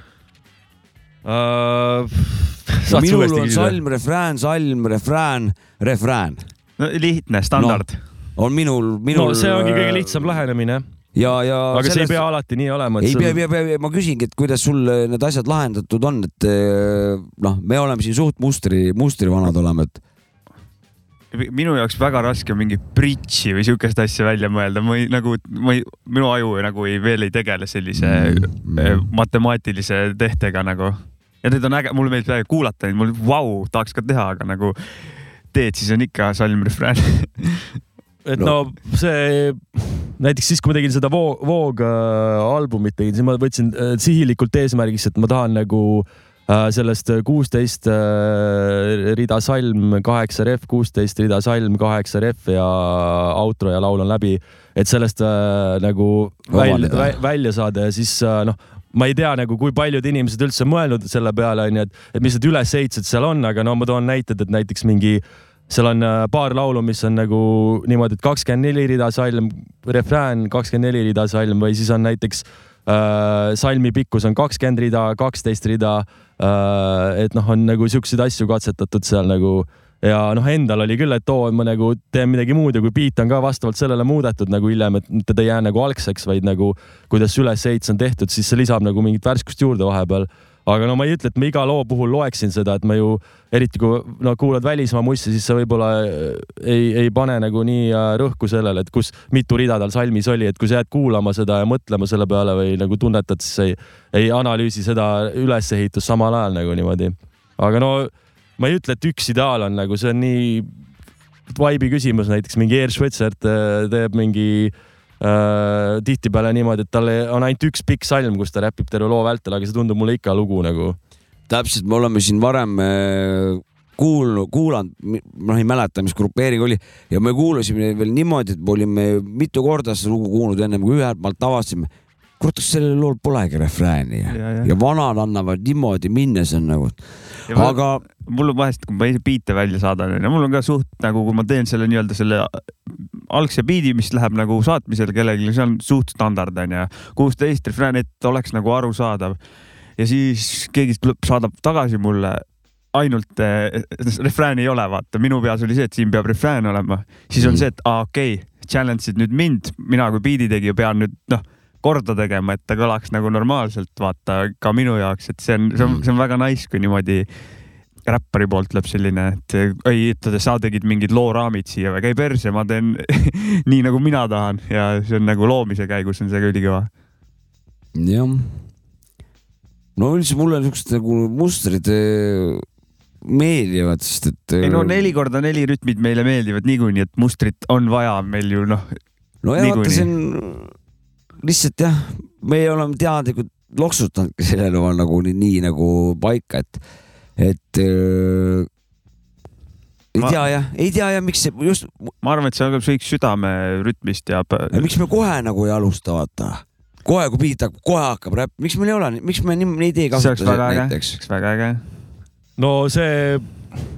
uh,. minul on salm, refrään, salm, refrään, refrään no lihtne, standard no.. on minul, no minul. see ongi kõige lihtsam lähenemine, ja, ja. aga see ei pea alati nii olema. ei pea, pea, pea, ma küsingi, et kuidas sul äh, need asjad lahendatud on, et äh, noh, me oleme siin suht mustri, mustrivanad oleme, et minu jaoks väga raske on mingi bridži või siukest asja välja mõelda, ma ei nagu, ma ei, minu aju nagu ei, veel ei tegele sellise Mm, mm, matemaatilise tehtega nagu. Ja need on äge, mulle meeldib väga kuulata neid, mul vau, tahaks ka teha, aga nagu teed, siis on ikka salm refrään. et no see näiteks siis, kui ma tegin seda Voog, Voog äh, albumit tegin, siis ma võtsin äh, sihilikult eesmärgiks, et ma tahan nagu äh, sellest kuusteist äh, rida salm, kaheksa ref, kuusteist rida salm, kaheksa ref ja outro ja laul on läbi, et sellest äh, nagu välja, välja saada ja siis äh, noh, ma ei tea nagu, kui paljud inimesed üldse mõelnud selle peale, onju, et, et mis need ülesehitused seal on, aga no ma toon näited, et näiteks mingi seal on äh, paar laulu, mis on nagu niimoodi, et kakskümmend neli rida salm, refrään kakskümmend neli rida salm või siis on näiteks äh, salmi pikkus on kakskümmend rida, kaksteist rida äh,. et noh, on nagu siukseid asju katsetatud seal nagu ja noh, endal oli küll, et oo, ma nagu teen midagi muud ja kui beat on ka vastavalt sellele muudetud nagu hiljem, et mitte ta ei jää nagu algseks, vaid nagu kuidas ülesehitus on tehtud, siis see lisab nagu mingit värskust juurde vahepeal aga no ma ei ütle, et ma iga loo puhul loeksin seda, et ma ju eriti kui no kuulad välismaa mussi, siis sa võib-olla äh, ei, ei pane nagu nii äh, rõhku sellele, et kus mitu rida tal salmis oli, et kui sa jääd kuulama seda ja mõtlema selle peale või nagu tunnetad, siis ei, ei analüüsi seda ülesehitust samal ajal nagu niimoodi. aga no ma ei ütle, et üks ideaal on nagu see on nii vibe'i küsimus, näiteks mingi Air Schwetzert äh, teeb mingi äh, tihtipeale niimoodi, et tal on ainult üks pikk salm, kus ta räpib terve loo vältel, aga see tundub mulle ikka lugu nagu. täpselt, me oleme siin varem äh, kuulnud, kuulanud, noh, ei mäleta, mis grupeering oli ja me kuulasime veel niimoodi, et me olime mitu korda seda lugu kuulnud ennem kui ühelt maalt avastasime. kurat, kas sellel lool polegi refrääni ja, Ja, ja. vanad annavad niimoodi minna, see on nagu, aga mul on vahest, kui ma biite välja saadan, mul on ka suht nagu, kui ma teen selle nii-öelda selle algse biidi, mis läheb nagu saatmisele kellelegi, see on suht standard onju. kuusteist refrään, et oleks nagu arusaadav. ja siis keegi tuleb, saadab tagasi mulle ainult äh, refrääni ei ole, vaata, minu peas oli see, et siin peab refrään olema, siis on Mhm. see, et aa okei okay,, challenge'id nüüd mind, mina kui biidi tegija pean nüüd noh, korda tegema, et ta kõlaks nagu normaalselt, vaata ka minu jaoks, et see on, see on, see on väga nice, kui niimoodi räppari poolt tuleb selline, et ei, ütle, sa tegid mingid looraamid siia või käi perse, ma teen nii nagu mina tahan ja see on nagu loomise käigus on see ka ülikõva. jah. no üldse mulle niisugused nagu mustrid äh, meeldivad, sest et. ei no neli korda neli rütmid meile meeldivad niikuinii, et mustrit on vaja meil ju noh, no ja vaata, see on lihtsalt jah, me oleme teadlikult loksutanudki selle loa nagu nii, nii nagu paika, et, et äh, ei Ma- tea jah, ei tea jah, miks see just, ma arvan, et see algab kõik südamerütmist ja miks me kohe nagu ei alusta, vaata. kohe, kui beat hakkab, kohe hakkab räpp, miks meil ei ole, miks me nii, neid ei see oleks kasuta väga äge, näiteks see? oleks väga äge. no see,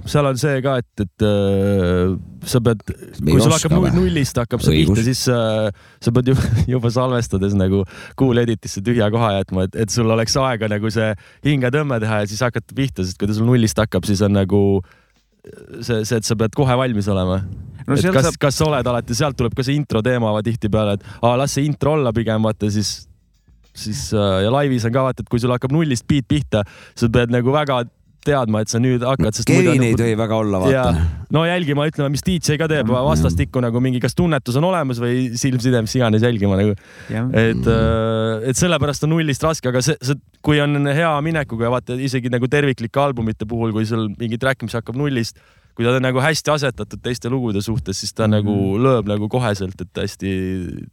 seal on see ka, et, et äh, sa pead, kui sul hakkab nullist hakkab see pihta, siis äh, sa pead juba, juba salvestades nagu Cool Editisse tühja koha jätma, et, et sul oleks aega nagu see hingetõmme teha ja siis hakata pihta, sest kui ta sul nullist hakkab, siis on nagu see, see, et sa pead kohe valmis olema. No et kas saab saab..., kas sa oled alati, sealt tuleb ka see intro teema tihtipeale, et aa, las see intro olla pigem vaata siis, siis äh, ja laivis on ka vaata, et kui sul hakkab nullist beat pihta, sa pead nagu väga teadma, et sa nüüd hakkad, sest Kevin on ei nagu- tohi väga olla, vaata. no jälgima, ütleme, mis DJ ka teeb, vastastikku nagu mingi, kas tunnetus on olemas või silmside, mis iganes jälgima nagu, et, et sellepärast on nullist raske, aga see, see, kui on hea minekuga ja vaata isegi nagu terviklike albumite puhul, kui sul mingi track, mis hakkab nullist, kui ta on nagu hästi asetatud teiste lugude suhtes, siis ta nagu lööb nagu koheselt, et hästi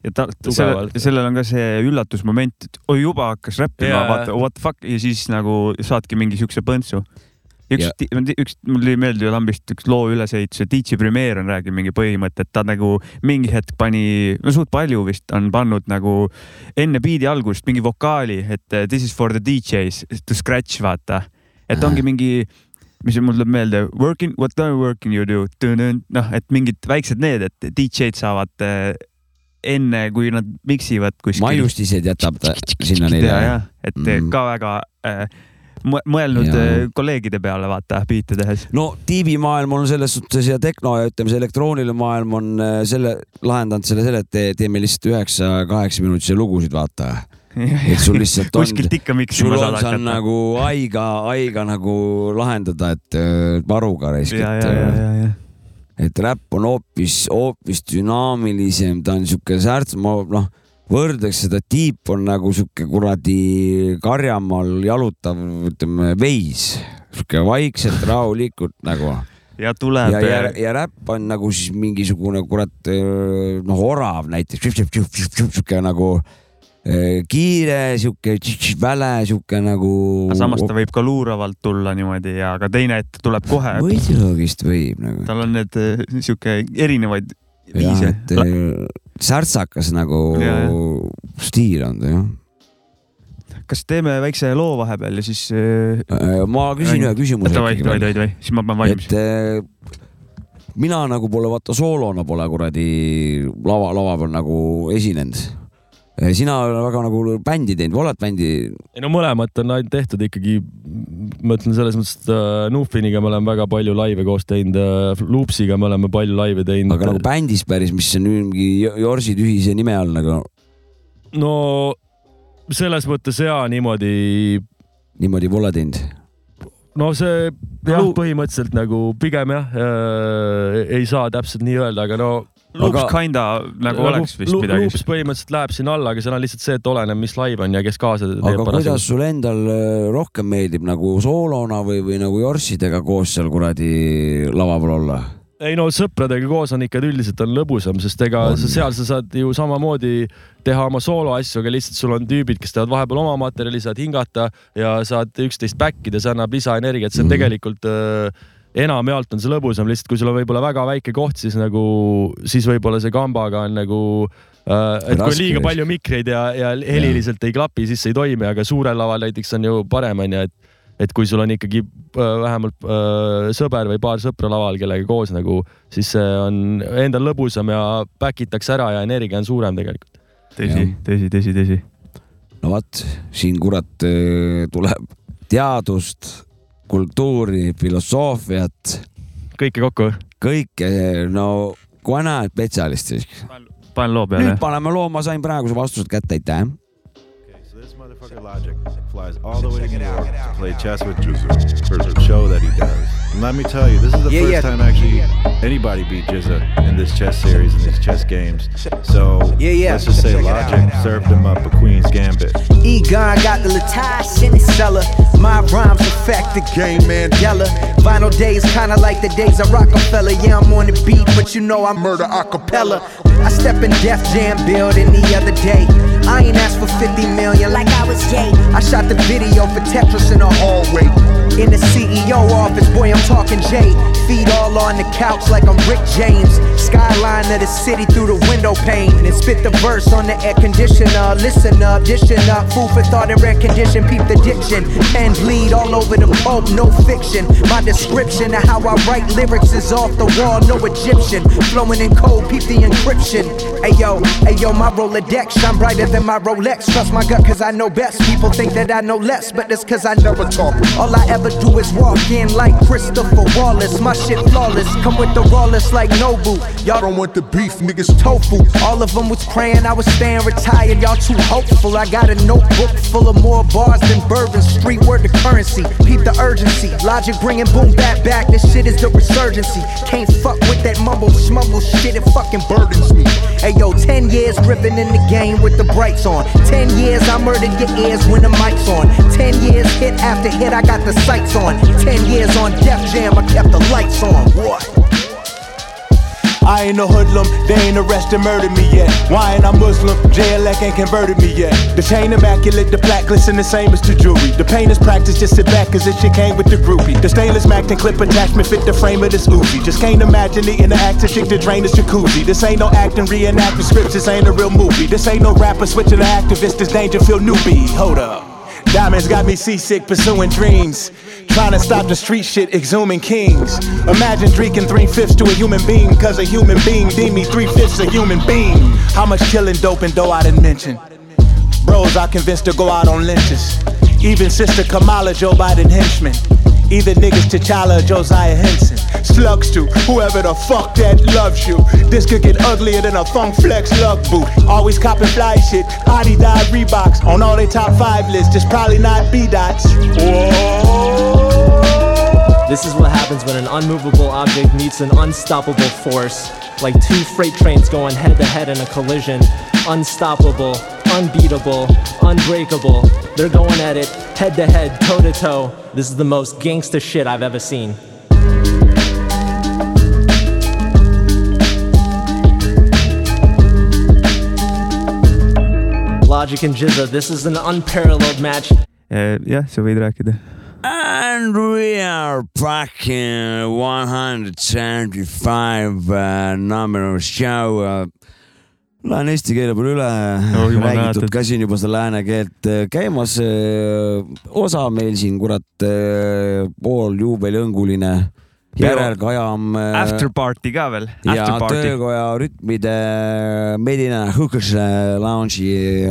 ja ta, tugevalt. selle, sellel on ka see üllatusmoment, et oi juba hakkas räppima yeah., vaata what the fuck ja siis nagu saadki mingi siukse põntsu. üks yeah., üks, mul tuli meelde ju lambist üks loo ülesehituse, DJ Premier on rääkinud mingi põhimõte, et ta nagu mingi hetk pani, no suht palju vist on pannud nagu enne biidi algust mingi vokaali, et this is for the DJs to scratch vaata, et ongi mingi mis mul tuleb meelde, working, what are you working you do, noh, et mingid väiksed need, et DJ-d saavad eh, enne, kui nad miksivad kuskil. maiustised jätab ta sinna neile ja, et Mm. ka väga äh, mõ- mõelnud Ja. äh, kolleegide peale, vaata, biite tehes. no tiibimaailm on selles suhtes ja tehno ja ütleme, see elektrooniline maailm on äh, selle, lahendanud selle selle, et te- teeme lihtsalt üheksa-kaheksa minutisi lugusid, vaata. Et sul lihtsalt on, sul on seal nagu aiga, aiga nagu lahendada, et äh, varuga raisk, et ja. et räpp on hoopis, hoopis dünaamilisem, ta on sihuke särts, ma noh, võrdleks seda, tiip on nagu sihuke kuradi karjamaal jalutav, ütleme veis, sihuke vaikselt rahulikult nagu. Ja tuleb ja, ja, ja räpp on nagu siis mingisugune kurat noh, orav näiteks, sihuke nagu kiire, sihuke väle, sihuke nagu. samas ta võib ka luuravalt tulla niimoodi ja ka teine, et tuleb kohe. muidugi võib nagu. tal on need äh, sihuke erinevaid viise. eh, särtsakas nagu Ja, stiil on ta jah. kas teeme väikse loo vahepeal ja siis äh,. ma küsin ühe küsimuse ikkagi davai, veel. davai, davai, siis ma pean valmis et. eh, mina nagu pole vaata soolona pole kuradi lava, lava peal nagu esinenud. Sina väga nagu bändi teinud, oled bändi ei no mõlemat on ainult tehtud ikkagi, ma ütlen selles mõttes, et äh, Nufiniga me oleme väga palju laive koos teinud äh,, Loopsiga me oleme palju laive teinud. aga nagu bändis päris, mis on mingi Jorsi tühise nime all nagu no selles mõttes ja niimoodi, niimoodi pole teinud. no see jah põhimõtteliselt nagu pigem jah äh,, ei saa täpselt nii öelda, aga no. Loops kinda nagu oleks vist midagi. Loops põhimõtteliselt läheb sinna alla, aga seal on lihtsalt see, et oleneb, mis laiv on ja kes kaasa teeb aga kuidas sul endal äh, rohkem meeldib nagu soolona või, või nagu Jorssidega koos seal kuradi lava peal olla? ei no sõpradega koos on ikka üldiselt on lõbusam, sest ega On. sa seal sa saad ju samamoodi teha oma sooloasju, aga lihtsalt sul on tüübid, kes teevad vahepeal oma materjali, saad hingata ja saad üksteist back ida, see annab lisaenergiat, see on Mhm. tegelikult äh, enamjaolt on see lõbusam, lihtsalt kui sul on võib-olla väga väike koht, siis nagu, siis võib-olla see kambaga on nagu äh, et kui on Raske liiga palju mikreid ja, ja heliliselt ei klapi, siis see ei toimi, aga suurel laval näiteks on ju parem onju, et et kui sul on ikkagi äh, vähemalt äh, sõber või paar sõpra laval, kellega koos nagu, siis see on endal lõbusam ja back itakse ära ja energia on suurem tegelikult. tõsi tõsi, tõsi, tõsi. no vot, siin kurat äh, tuleb teadust, kultuuri, filosoofiat, kõike kokku. kõike, no kui näed spetsialisti, panen loo peale nüüd. paneme loo, ma sain praeguse vastused kätte, aitäh. Motherfucker Logic flies all the way to New York to play chess with Jizza for the show that he does. And let me tell you, this is the Yeah, first yeah. time actually anybody beat Jizza in this chess series, in these chess games. So Yeah, yeah. let's just say Logic served him up a Queen's Gambit. Egon got the Latage in his cellar. My rhymes affect the game, Mandela. Final days kinda like the days of Rockefeller. Yeah, I'm on the beat, but you know I murder a cappella. I step in Def Jam building the other day. I ain't asked for 50 million like I was Jay. I shot the video for Tetris in the hallway. In the CEO office, boy, I'm talking Jay. Feet all on the couch like I'm Rick James. Skyline of the city through the window pane. And spit the verse on the air conditioner. Listen up, dishing up. Food for thought and rare condition. Peep the diction. Pen bleed all over the pulp, no fiction. My description of how I write lyrics is off the wall, no Egyptian. Flowing in code, peep the encryption. Ayo, ayo, my Rolodex shine brighter than my Rolex. Trust my gut, cause I know best. People think that I know less, but that's cause I never talk. All I ever do is walk in like Christopher Wallace. My shit flawless. Come with the rawless like Nobu. Y'all don't want the beef, niggas tofu. All of them was praying I was staying retired. Y'all too hopeful. I got a notebook full of more bars than bourbon. Street word to currency. Peep the urgency. Logic bringing boom back back. This shit is the resurgency. Can't fuck with that mumble smumble shit. It fucking burdens me. Hey yo, 10 years gripping in the game with the brights on. 10 years I murdered your ears when the mic's on. 10 years hit after hit, I got the sights on. 10 years on Def Jam, I kept the lights on. What? I ain't a hoodlum, they ain't arrested, murdered me yet. Why ain't I Muslim? JLX ain't converted me yet. The chain immaculate, the plaque glisten the same as the jewelry. The pain is practice, just sit back, cause this shit came with the groupie. The stainless Mac and clip attachment fit the frame of this Uzi. Just can't imagine the actor chick to drain this jacuzzi. This ain't no acting, reenacting scripts, this ain't a real movie. This ain't no rapper switching to activist, this danger feel newbie. Hold up. Diamonds got me seasick, pursuing dreams. Trying to stop the street shit, exhuming kings. Imagine drinking three fifths to a human being, cause a human being deemed me three fifths a human being. How much killing, dope, and dough I didn't mention. Bros I convinced to go out on lynches. Even Sister Kamala, Joe Biden henchman. Either niggas T'Challa Josiah Henson. Slugs to whoever the fuck that loves you. This could get uglier than a funk flex lug boot. Always copping fly shit. Adidas Reeboks on all their top five lists. Just probably not B dots. This is what happens when an unmovable object meets an unstoppable force. Like two freight trains going head to head in a collision. Unstoppable, unbeatable, unbreakable. They're going at it head to head, toe to toe. This is the most gangsta shit I've ever seen. Logic and Jizza, this is an unparalleled match. jah, sa võid rääkida. And we are back in 175 uh, number of show uh,. Lähen eesti keele peale üle Oh, oh,, jumal räägitud tänatud. ka siin juba seda lääne keelt äh, käimas. osa meil siin kurat äh, pool juubeliõnguline, järelkajam. After party ka veel. ja töökoja rütmide Medina Hookers Lounge'i.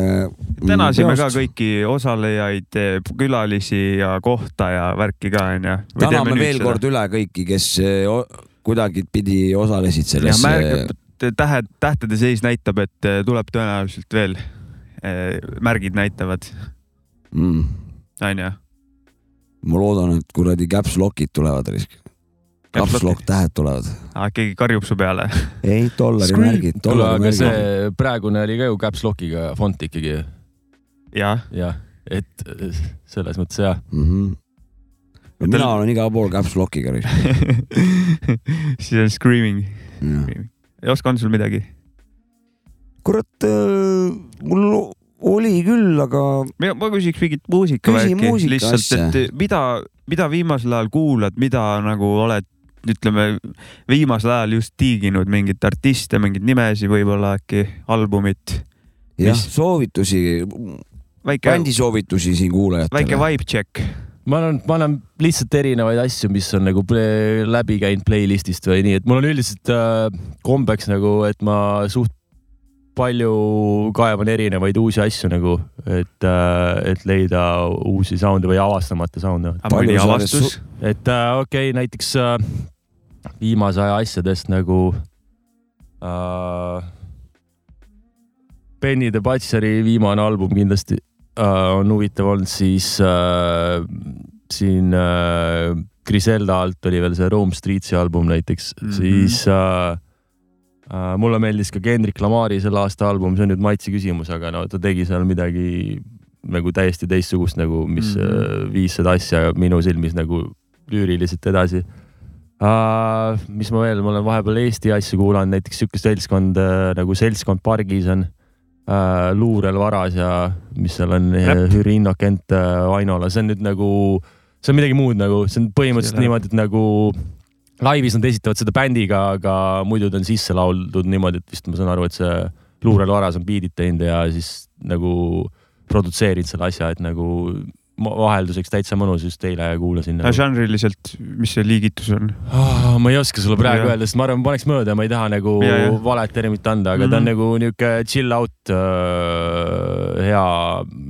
tänasime ka. kõiki osalejaid, külalisi ja kohta ja värki ka onju. täname veel kord üle kõiki, kes äh, o- kuidagipidi osalesid selles. märg, tähed, tähtede seis näitab, et eh, tuleb tõenäoliselt veel. märgid näitavad, Mm. onju. ma loodan, et kuradi caps lock'id tulevad. caps lock tähed tulevad. keegi karjub su peale. ei, dollari Scream. märgid, kuule, dollari aga märgid. see praegune oli ka ju caps lock'iga font ikkagi, jah, jah, et äh, selles mõttes jah. Mm -hmm. mina olen igal pool caps lock'iga. siis on screaming. ei oska, on sul midagi? kurat, mul oli küll, aga ma küsiks mingit muusika Küsi muusika lihtsalt, asja. et mida, mida viimasel ajal kuulad, mida nagu oled, ütleme viimasel ajal just tiiginud mingit artiste, mingeid nimesid võib-olla äkki, albumit, jah, Mis- soovitusi, väike, bändi soovitusi siin väike kuulajatele. vibe check. ma annan, ma annan lihtsalt erinevaid asju, mis on nagu play, läbi käinud playlist'ist või nii, et mul on üldiselt äh, kombeks nagu, et ma suht palju kaevan erinevaid uusi asju nagu, et äh,, et leida uusi sound'e või avastamata sound'e. mõni avastus? et äh, okei okay,, näiteks äh, viimase aja asjadest nagu äh, Benny the Butcheri viimane album kindlasti äh, on huvitav olnud, siis äh, siin äh, Griselda alt oli veel see Rome Streetsi album näiteks mm. -hmm. siis äh, mulle meeldis ka Kendrick Lamari selle aasta album, see on nüüd maitse küsimus, aga no ta tegi seal midagi nagu täiesti teistsugust nagu, mis mm. -hmm. viis seda asja minu silmis nagu lüüriliselt edasi uh,. mis ma veel, ma olen vahepeal Eesti asju kuulanud, näiteks siukest seltskond nagu Seltskond pargis on uh, luurel varas ja mis seal on. Jüri Innokent Ainola, see on nüüd nagu, see on midagi muud nagu, see on põhimõtteliselt niimoodi, et nagu laivis nad esitavad seda bändiga, aga muidu ta on sisse lauldud niimoodi, et vist ma saan aru, et see luurel varas on biidid teinud ja siis nagu produtseerinud selle asja, et nagu vahelduseks täitsa mõnus, just eile kuulasin nagu.. žanriliselt, mis see liigitus on? Oh, ma ei oska sulle praegu Jah. öelda, sest ma arvan, ma paneks mööda, ma ei taha nagu Ja, ja. valet terminit anda, aga mm -hmm. ta on Mhm. nagu niuke chill out äh, hea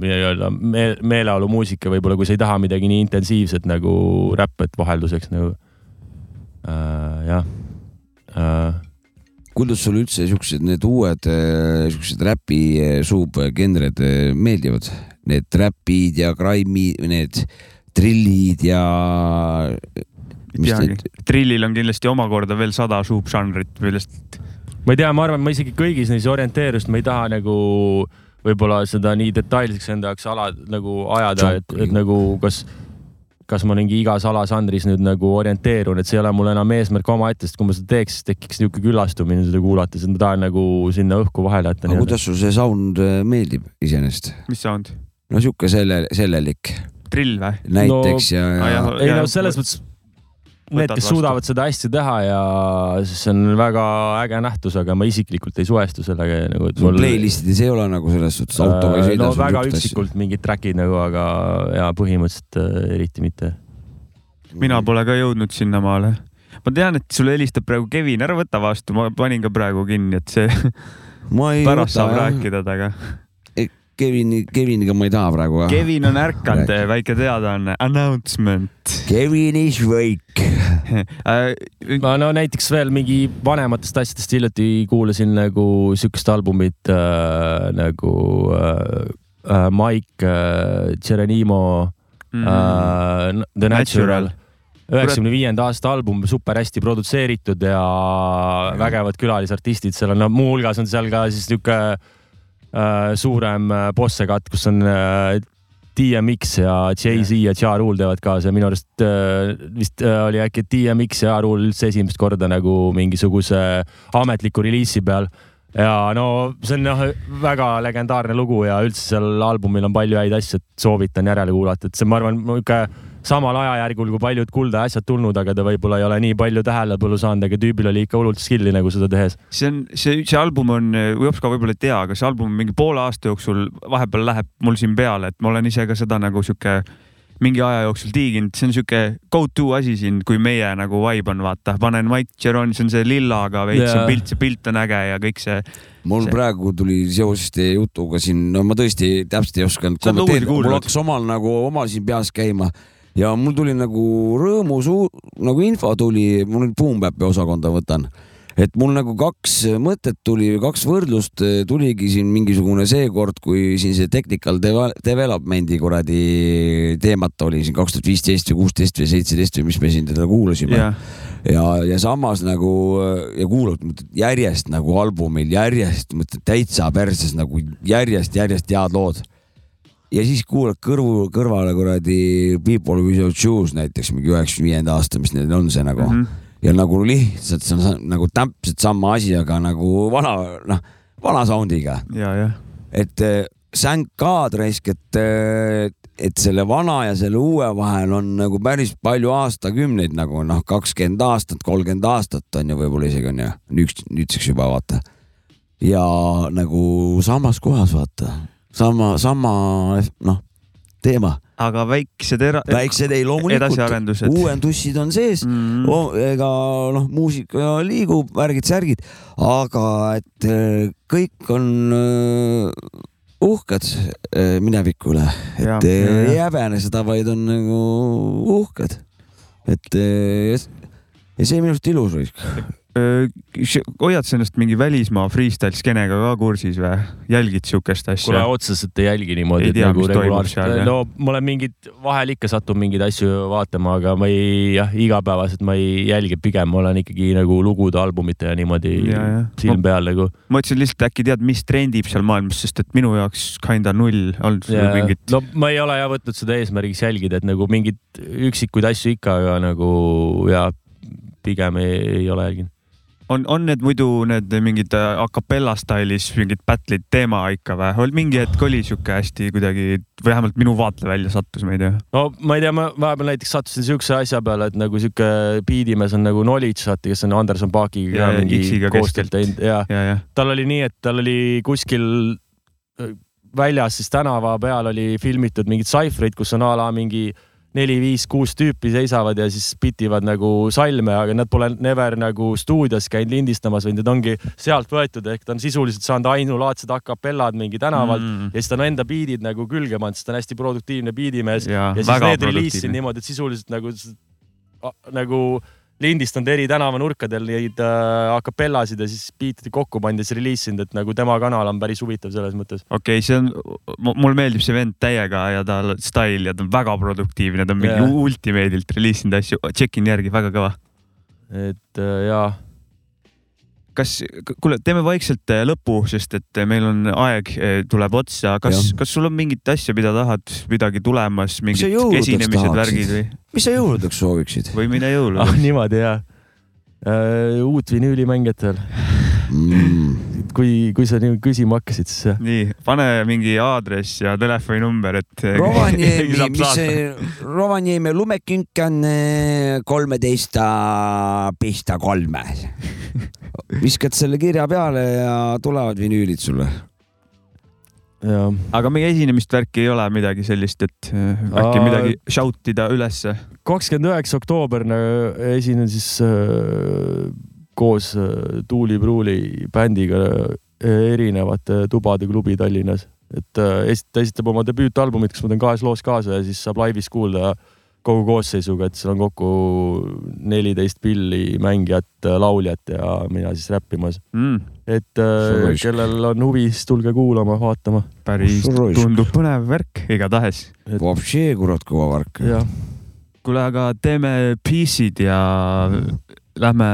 nii-öelda me meeleolumuusika võib-olla, kui sa ei taha midagi nii intensiivset nagu räpp, et vahelduseks nagu äh, jah äh,. kuidas sulle üldse siuksed, need uued äh, siuksed räpi äh, subgenred äh, meeldivad? Need räpid ja grime'i, need trillid ja. teagi. trillil on kindlasti omakorda veel sada subžanrit, millest ma ei tea, ma arvan, ma isegi kõigis neis orienteerust, ma ei taha nagu võib-olla seda nii detailseks enda jaoks ala nagu ajada, et, et nagu kas, kas ma mingi igas alasandris nüüd nagu orienteerun, et see ei ole mul enam eesmärk omaette, sest kui ma seda teeks, siis tekiks niisugune küllastumine seda kuulates, et ma tahan nagu sinna õhku vahele jätta. aga kuidas sul see sound äh, meeldib iseenesest? mis sound? no sihuke selle, sellelik trill või? näiteks no, ja, ja jah. ei no selles mõttes need, kes suudavad seda hästi teha ja see on väga äge nähtus, aga ma isiklikult ei suhestu sellega nagu, et sul mul playlistides ei ole nagu selles suhtes autoga ei Äh, sõida no väga üksikult mingid track'id nagu, aga ja põhimõtteliselt äh, eriti mitte. mina pole ka jõudnud sinnamaale. ma tean, et sulle helistab praegu Kevin, ära võta vastu, ma panin ka praegu kinni, et see ma ei pärast saab jah. rääkida temaga. Kevini, Keviniga ma ei taha praegu. Kevin on ärkanud, väike teadaanne, announcement. Kevin is wake. ma no näiteks veel mingi vanematest asjadest hiljuti kuulasin nagu siukest albumit äh, nagu äh, äh, Mike äh, Geronimo Mm. äh, The Natural. üheksakümne viienda aasta album, super hästi produtseeritud ja vägevad külalisartistid, seal on no,, muuhulgas on seal ka siis äh, suurem äh, bossekatt, kus on äh, DMX ja Jay-Z ja Ja Rule teevad kaasa ja minu arust äh, vist äh, oli äkki DMX ja Ja Rule üldse esimest korda nagu mingisuguse ametliku reliisi peal. Ja no see on noh, väga legendaarne lugu ja üldse seal albumil on palju häid asju, et soovitan järele kuulata, et see, ma arvan, niisugune samal ajajärgul kui paljud Kulda asjad tulnud, aga ta võib-olla ei ole nii palju tähelepanu saanud, aga tüübil oli ikka hullult skill'i nagu seda tehes. see on, see, see album on, Jops ka võib-olla ei tea, aga see album mingi poole aasta jooksul vahepeal läheb mul siin peale, et ma olen ise ka seda nagu sihuke mingi aja jooksul tiiginud, see on sihuke go to asi siin, kui meie nagu vibe on, vaata, panen Mike Geron, see on see lillaga veits on pilt, see pilt on äge ja kõik see. mul See- praegu tuli seoses teie jutuga siin, no ma tõesti täpselt ei osanud kommenteerida, mul hakkas omal nagu omal siin peas käima ja mul tuli nagu rõõmus nagu info tuli, mul nüüd Boom Bap'i osakonda võtan, et mul nagu kaks mõtet tuli, kaks võrdlust eh, tuligi siin mingisugune seekord, kui siin see technical deve- development'i kuradi teemat oli siin kaks tuhat viisteist või kuusteist või seitseteist või mis me siin teda kuulasime. Jah, ja, ja samas nagu ja kuulad järjest nagu albumil järjest mõtled täitsa perses nagu järjest, järjest head lood. Ja siis kuulad kõrvu, kõrvale kuradi People Without Shoes näiteks mingi üheksakümne viienda aasta, mis neil on see nagu mm. -hmm. ja nagu lihtsalt see on nagu täpselt sama asi, aga nagu vana, noh, vana sound'iga et äh, sänk ka raisk, et, et selle vana ja selle uue vahel on nagu päris palju aastakümneid nagu noh, kakskümmend aastat, kolmkümmend aastat on ju võib-olla isegi on ju, nüüd, nüüdseks juba vaata. ja nagu samas kohas vaata, sama, sama noh, teema, aga väiksed era-. väiksed ei loomulikult, uuendussid on sees Mm. oh,, ega noh, muusika liigub, värgid-särgid, aga et äh, kõik on äh, uhked äh, mineviku üle, et ja, ei häbene seda, vaid on nagu uhked. et ja see on minu arust ilus. Hoiad sa ennast mingi välismaa freestyle skeenega ka kursis või? jälgid siukest kuule asja? otseselt ei jälgi niimoodi, Ei tea, nagu mis toimub seal, no ma olen mingid, vahel ikka satun mingeid asju vaatama, aga ma ei, jah, igapäevaselt ma ei jälgi, pigem ma olen ikkagi nagu lugude, albumite ja niimoodi Ja, ja. silm peal nagu. ma mõtlesin lihtsalt äkki tead, mis trendib seal maailmas, sest et minu jaoks kinda null olnud sul mingit. no ma ei ole jah võtnud seda eesmärgiks jälgida, et nagu mingeid üksikuid asju ikka, aga nagu ja pigem ei, ei ole jälginud. on, on need muidu need mingid a capella style'is mingid battle'id teema ikka või? mingi hetk oli sihuke hästi kuidagi, vähemalt minu vaatevälja sattus, ma ei tea. no ma ei tea, ma vahepeal näiteks sattusin siukse asja peale, et nagu sihuke biidimees on nagu Knowledge, vaata, kes on Anderson Paakiga Ja, mingi koostööd teinud ja ja, jah. tal oli nii, et tal oli kuskil äh, väljas siis tänava peal oli filmitud mingid saifrid, kus on a la mingi neli-viis-kuus tüüpi seisavad ja siis pitivad nagu salme, aga nad pole never nagu stuudios käinud lindistamas, vaid need ongi sealt võetud, ehk ta on sisuliselt saanud ainulaadsed a capellad mingi tänavalt mm. ja siis ta on enda biidid nagu külge pannud, sest ta on hästi produktiivne biidimees ja, ja siis need reliisid niimoodi, et sisuliselt nagu, nagu lindistanud eri tänavanurkadel neid äh, a capellasid ja siis biitide kokku pannud ja siis reliisinud, et nagu tema kanal on päris huvitav selles mõttes. okei okay,, see on, mulle meeldib see vend täiega ja tal style ja ta on väga produktiivne, ta on mingi yeah. ultimeedilt reliisinud asju, tšekin järgi, väga kõva. et äh, jaa, kas, kuule, teeme vaikselt äh, lõpu, sest et meil on aeg äh, tuleb otsa, kas kas sul on mingit asja, mida tahad, midagi tulemas, mingid jõuludeks esinemised, värgid või, mis sa jõuludeks sooviksid? või mine jõule ah,. niimoodi jaa uh,. uut vinüülimängijatel. mm.. kui, kui sa nii küsima hakkasid, siis nii, pane mingi aadress ja telefoninumber, et. Rovaniemi, mis see Rovaniemi lumekünk on eh, kolmeteist pista kolme. viskad selle kirja peale ja tulevad vinüülid sulle. jah, aga meie esinemist värki ei ole midagi sellist, et äh, äkki Aa. midagi shout ida ülesse. kakskümmend üheksa oktoober esinen siis äh, koos äh, Tuuli Pruuli bändiga äh, erinevate tubade klubi Tallinnas. et äh, ta esitab oma debüütalbumit, kus ma teen kahes loos kaasa ja siis saab laivis kuulda kogu koosseisuga, et seal on kokku neliteist pilli mängijat, lauljat ja mina siis räppimas. Mm, et äh, kellel on huvi, siis tulge kuulama, vaatama. päris tundub põnev värk igatahes. Vapšee kurat kõva värk. kuule, aga teeme piece'id ja lähme,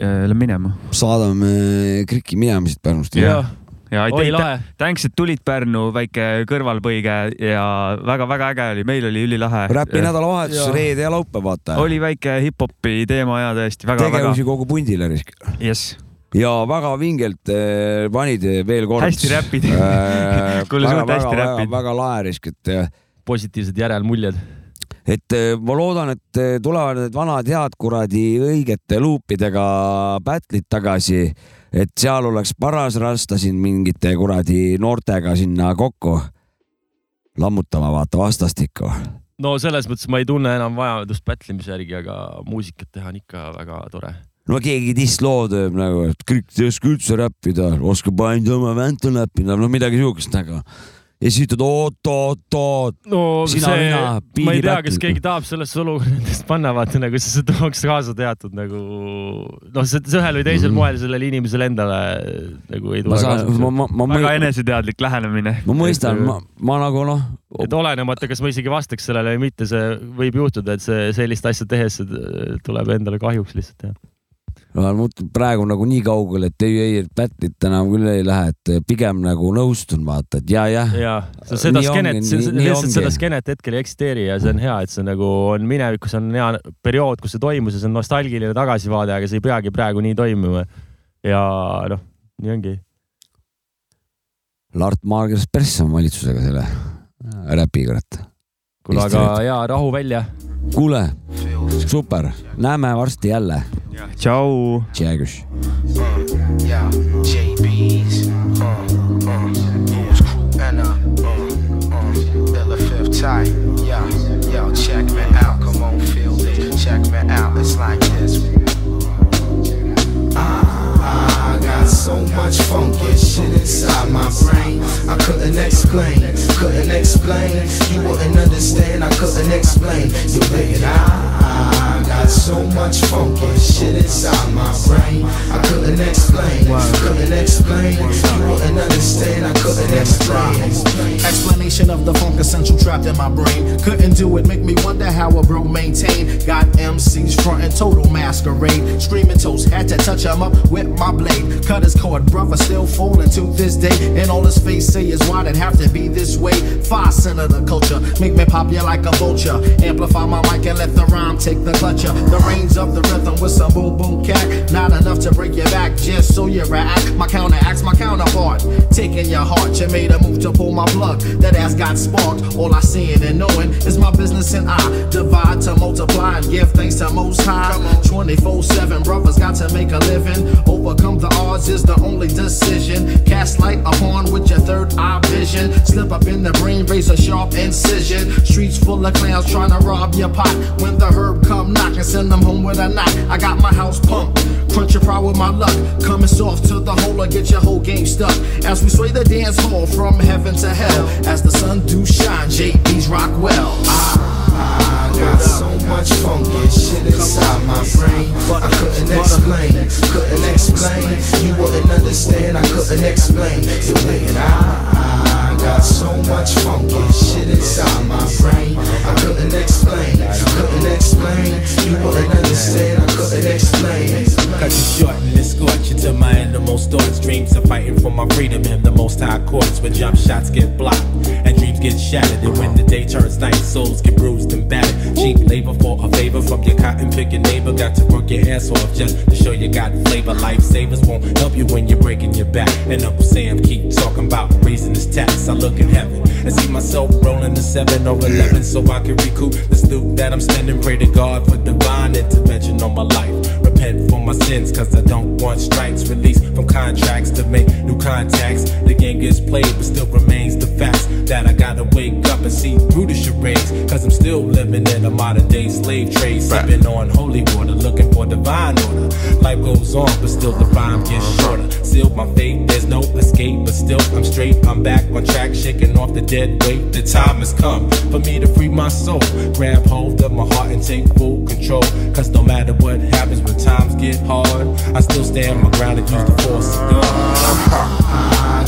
lähme minema. saadame Kriki minema siit Pärnust. jah, ja aitäh, tänks, et tulid Pärnu, väike kõrvalpõige ja väga-väga äge oli, meil oli ülilahe. räpi nädalavahetus Jaa., reede ja laupäev, vaata. oli väike hip-hopi teema ja tõesti väga-väga tegevusi kogu pundile risk. jess, ja väga vingelt eh, panid veel kord. hästi räpid. Kuule, sa oled hästi räpid. väga lahe risk, et positiivsed järelmuljed. Et eh, ma loodan, et eh, tulevad need vanad head kuradi õigete luupidega battle'id tagasi, et seal oleks paras rasta siin mingite kuradi noortega sinna kokku lammutama, vaata vastastikku. no selles mõttes ma ei tunne enam vajadust pätlemise järgi, aga muusikat teha on ikka väga tore. no keegi dissloo teeb nagu, et kõik ei oska üldse räppida, oskab ainult oma väntu näppida, no midagi siukest nagu. Ja siis ütled oot, oot, oot. no Sina, see mina,, ma ei tea, kas keegi tahab sellesse olukorda endast panna, vaata nagu siis see tooks kaasa teatud nagu noh, see see ühel või teisel Mhm. moel sellele inimesele endale nagu ei tule kaasa. väga ma, eneseteadlik lähenemine. ma mõistan, ma, ma nagu noh, et olenemata, kas ma isegi vastaks sellele või mitte, see võib juhtuda, et see sellist asja tehes see tuleb endale kahjuks lihtsalt jah. Ma mõtlen praegu nagu nii kaugele, et ei, ei, et battle'it enam küll ei lähe, et pigem nagu nõustun, vaata, et ja, jah. ja seda skeenet, lihtsalt seda skeenet hetkel ei eksisteeri ja see on hea, et see nagu on minevikus on hea periood, kus see toimus ja see on nostalgiline tagasivaade, aga see ei peagi praegu nii toimuma. ja noh, nii ongi. Lart Margers persse on valitsusega selle räpi, kurat. kuule, aga ja rahu välja. kuule, super, näeme varsti jälle. tšau. Tšägus. Yeah, JB's, uh, uh, who's crew and uh, uh, uh, Bella Fifth Type, yeah, yo, check me out, come on, feel it, check me out, it's like so much funky shit inside my brain. I couldn't explain, couldn't explain. You wouldn't understand, I couldn't explain. You dig it? I got so much funky shit inside my brain. I couldn't explain, couldn't explain. You wouldn't understand, I couldn't explain. Explanation of the funk essential trapped in my brain. Couldn't do it, make me wonder how a bro maintain. Got MCs frontin' total masquerade. Screaming toast, had to touch 'em up with my blade. Cut his cord, brother still falling to this day. And all his face say is why'd it have to be this way? Five cent of the culture, make me pop you like a vulture. Amplify my mic and let the rhyme take the clutcher. The reins of the rhythm with some boom boom cat. Not enough to break your back, just so you react. My counteracts, my counterpart. Taking your heart, you made a move to pull my plug. That ass got sparked. All I seeing and knowing is my business and I divide to multiply and give thanks to Most High. 24 7 brothers got to make a living. Overcome the odds is the only decision. Cast light upon with your third eye vision. Slip up in the brain, raise a sharp incision. Streets full of clowns trying to rob your pot. When the herb come knocking, send them home with a knock. I got my house pumped. Crunch your pride with my luck. Coming soft to the hole or get your whole game stuck. As we sway the dance hall from heaven to hell. As the sun do shine, JB's rock well. I got so much funky shit inside my brain. I couldn't explain, couldn't explain. You wouldn't understand, I couldn't explain. You dig it? I got so much funky shit inside my brain. I couldn't explain, couldn't explain. You wouldn't understand, I couldn't explain. Cut you short and escort you to my animal thoughts. Dreams of fighting for my freedom in the most high courts where jump shots get blocked and dreams get shattered. And when the day turns night, souls get bruised and battered. Cheap labor for a favor from your cotton picking neighbor. Got to work your ass off just to show you got flavor. Lifesavers won't help you when you're breaking your back. And Uncle Sam keep talking about raising his tax. I look in heaven and see myself rolling the seven or eleven so I can recoup the loot that I'm spending. Pray to God for divine intervention on my life. Repent for my sins, cause I don't want strikes. Release from contracts to make new contacts. The game gets played, but still remains that I gotta wake up and see through the charades. Cause I'm still living in a modern day slave trade. Sipping on holy water, looking for divine order. Life goes on, but still the rhyme gets uh-huh. shorter. Sealed my fate, there's no escape, but still I'm straight. I'm back on track, shaking off the dead weight. The time has come for me to free my soul. Grab hold of my heart and take full control. Cause no matter what happens when times get hard, I still stand my ground and use the force of God. Uh-huh.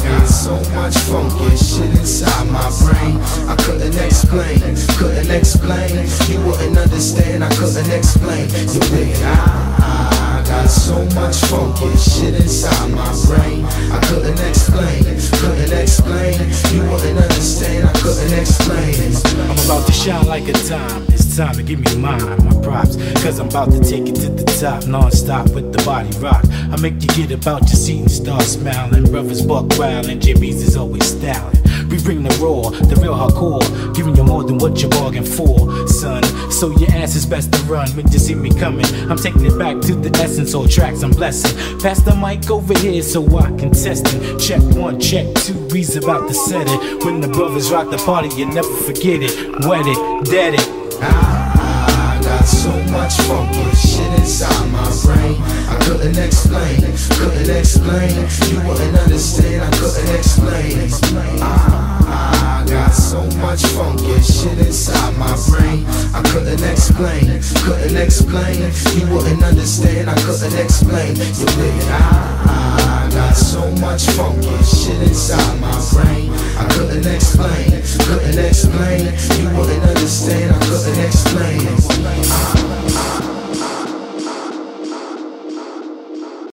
Got so much funky shit inside my brain. I couldn't explain, couldn't explain. You wouldn't understand, I couldn't explain. You it? I, ah, ah, I got so much funky shit inside my brain. I couldn't explain, couldn't explain. You wouldn't understand, I couldn't explain. I'm about to shine like a dime. Time to give me mine, my props. Cause I'm about to take it to the top, non-stop with the body rock. I make you get about your seat and start smiling. Brothers buck and Jimmy's is always styling. We bring the raw, the real hardcore, giving you more than what you bargained for, son. So your ass is best to run when you see me coming. I'm taking it back to the essence, all tracks I'm blessing. Pass the mic over here so I can test it. Check one, check two, We's about to set it. When the brothers rock the party, you never forget it. Wet it, dead it. I got so much funky shit inside my brain. I couldn't explain, couldn't explain. You wouldn't understand, I couldn't explain. I, I got so much funk, funky shit inside my brain. I couldn't explain, couldn't explain. You wouldn't understand, I couldn't explain. You. I, got so much funk, funky shit inside my brain. I couldn't explain, couldn't explain. You wouldn't understand, I couldn't explain. I,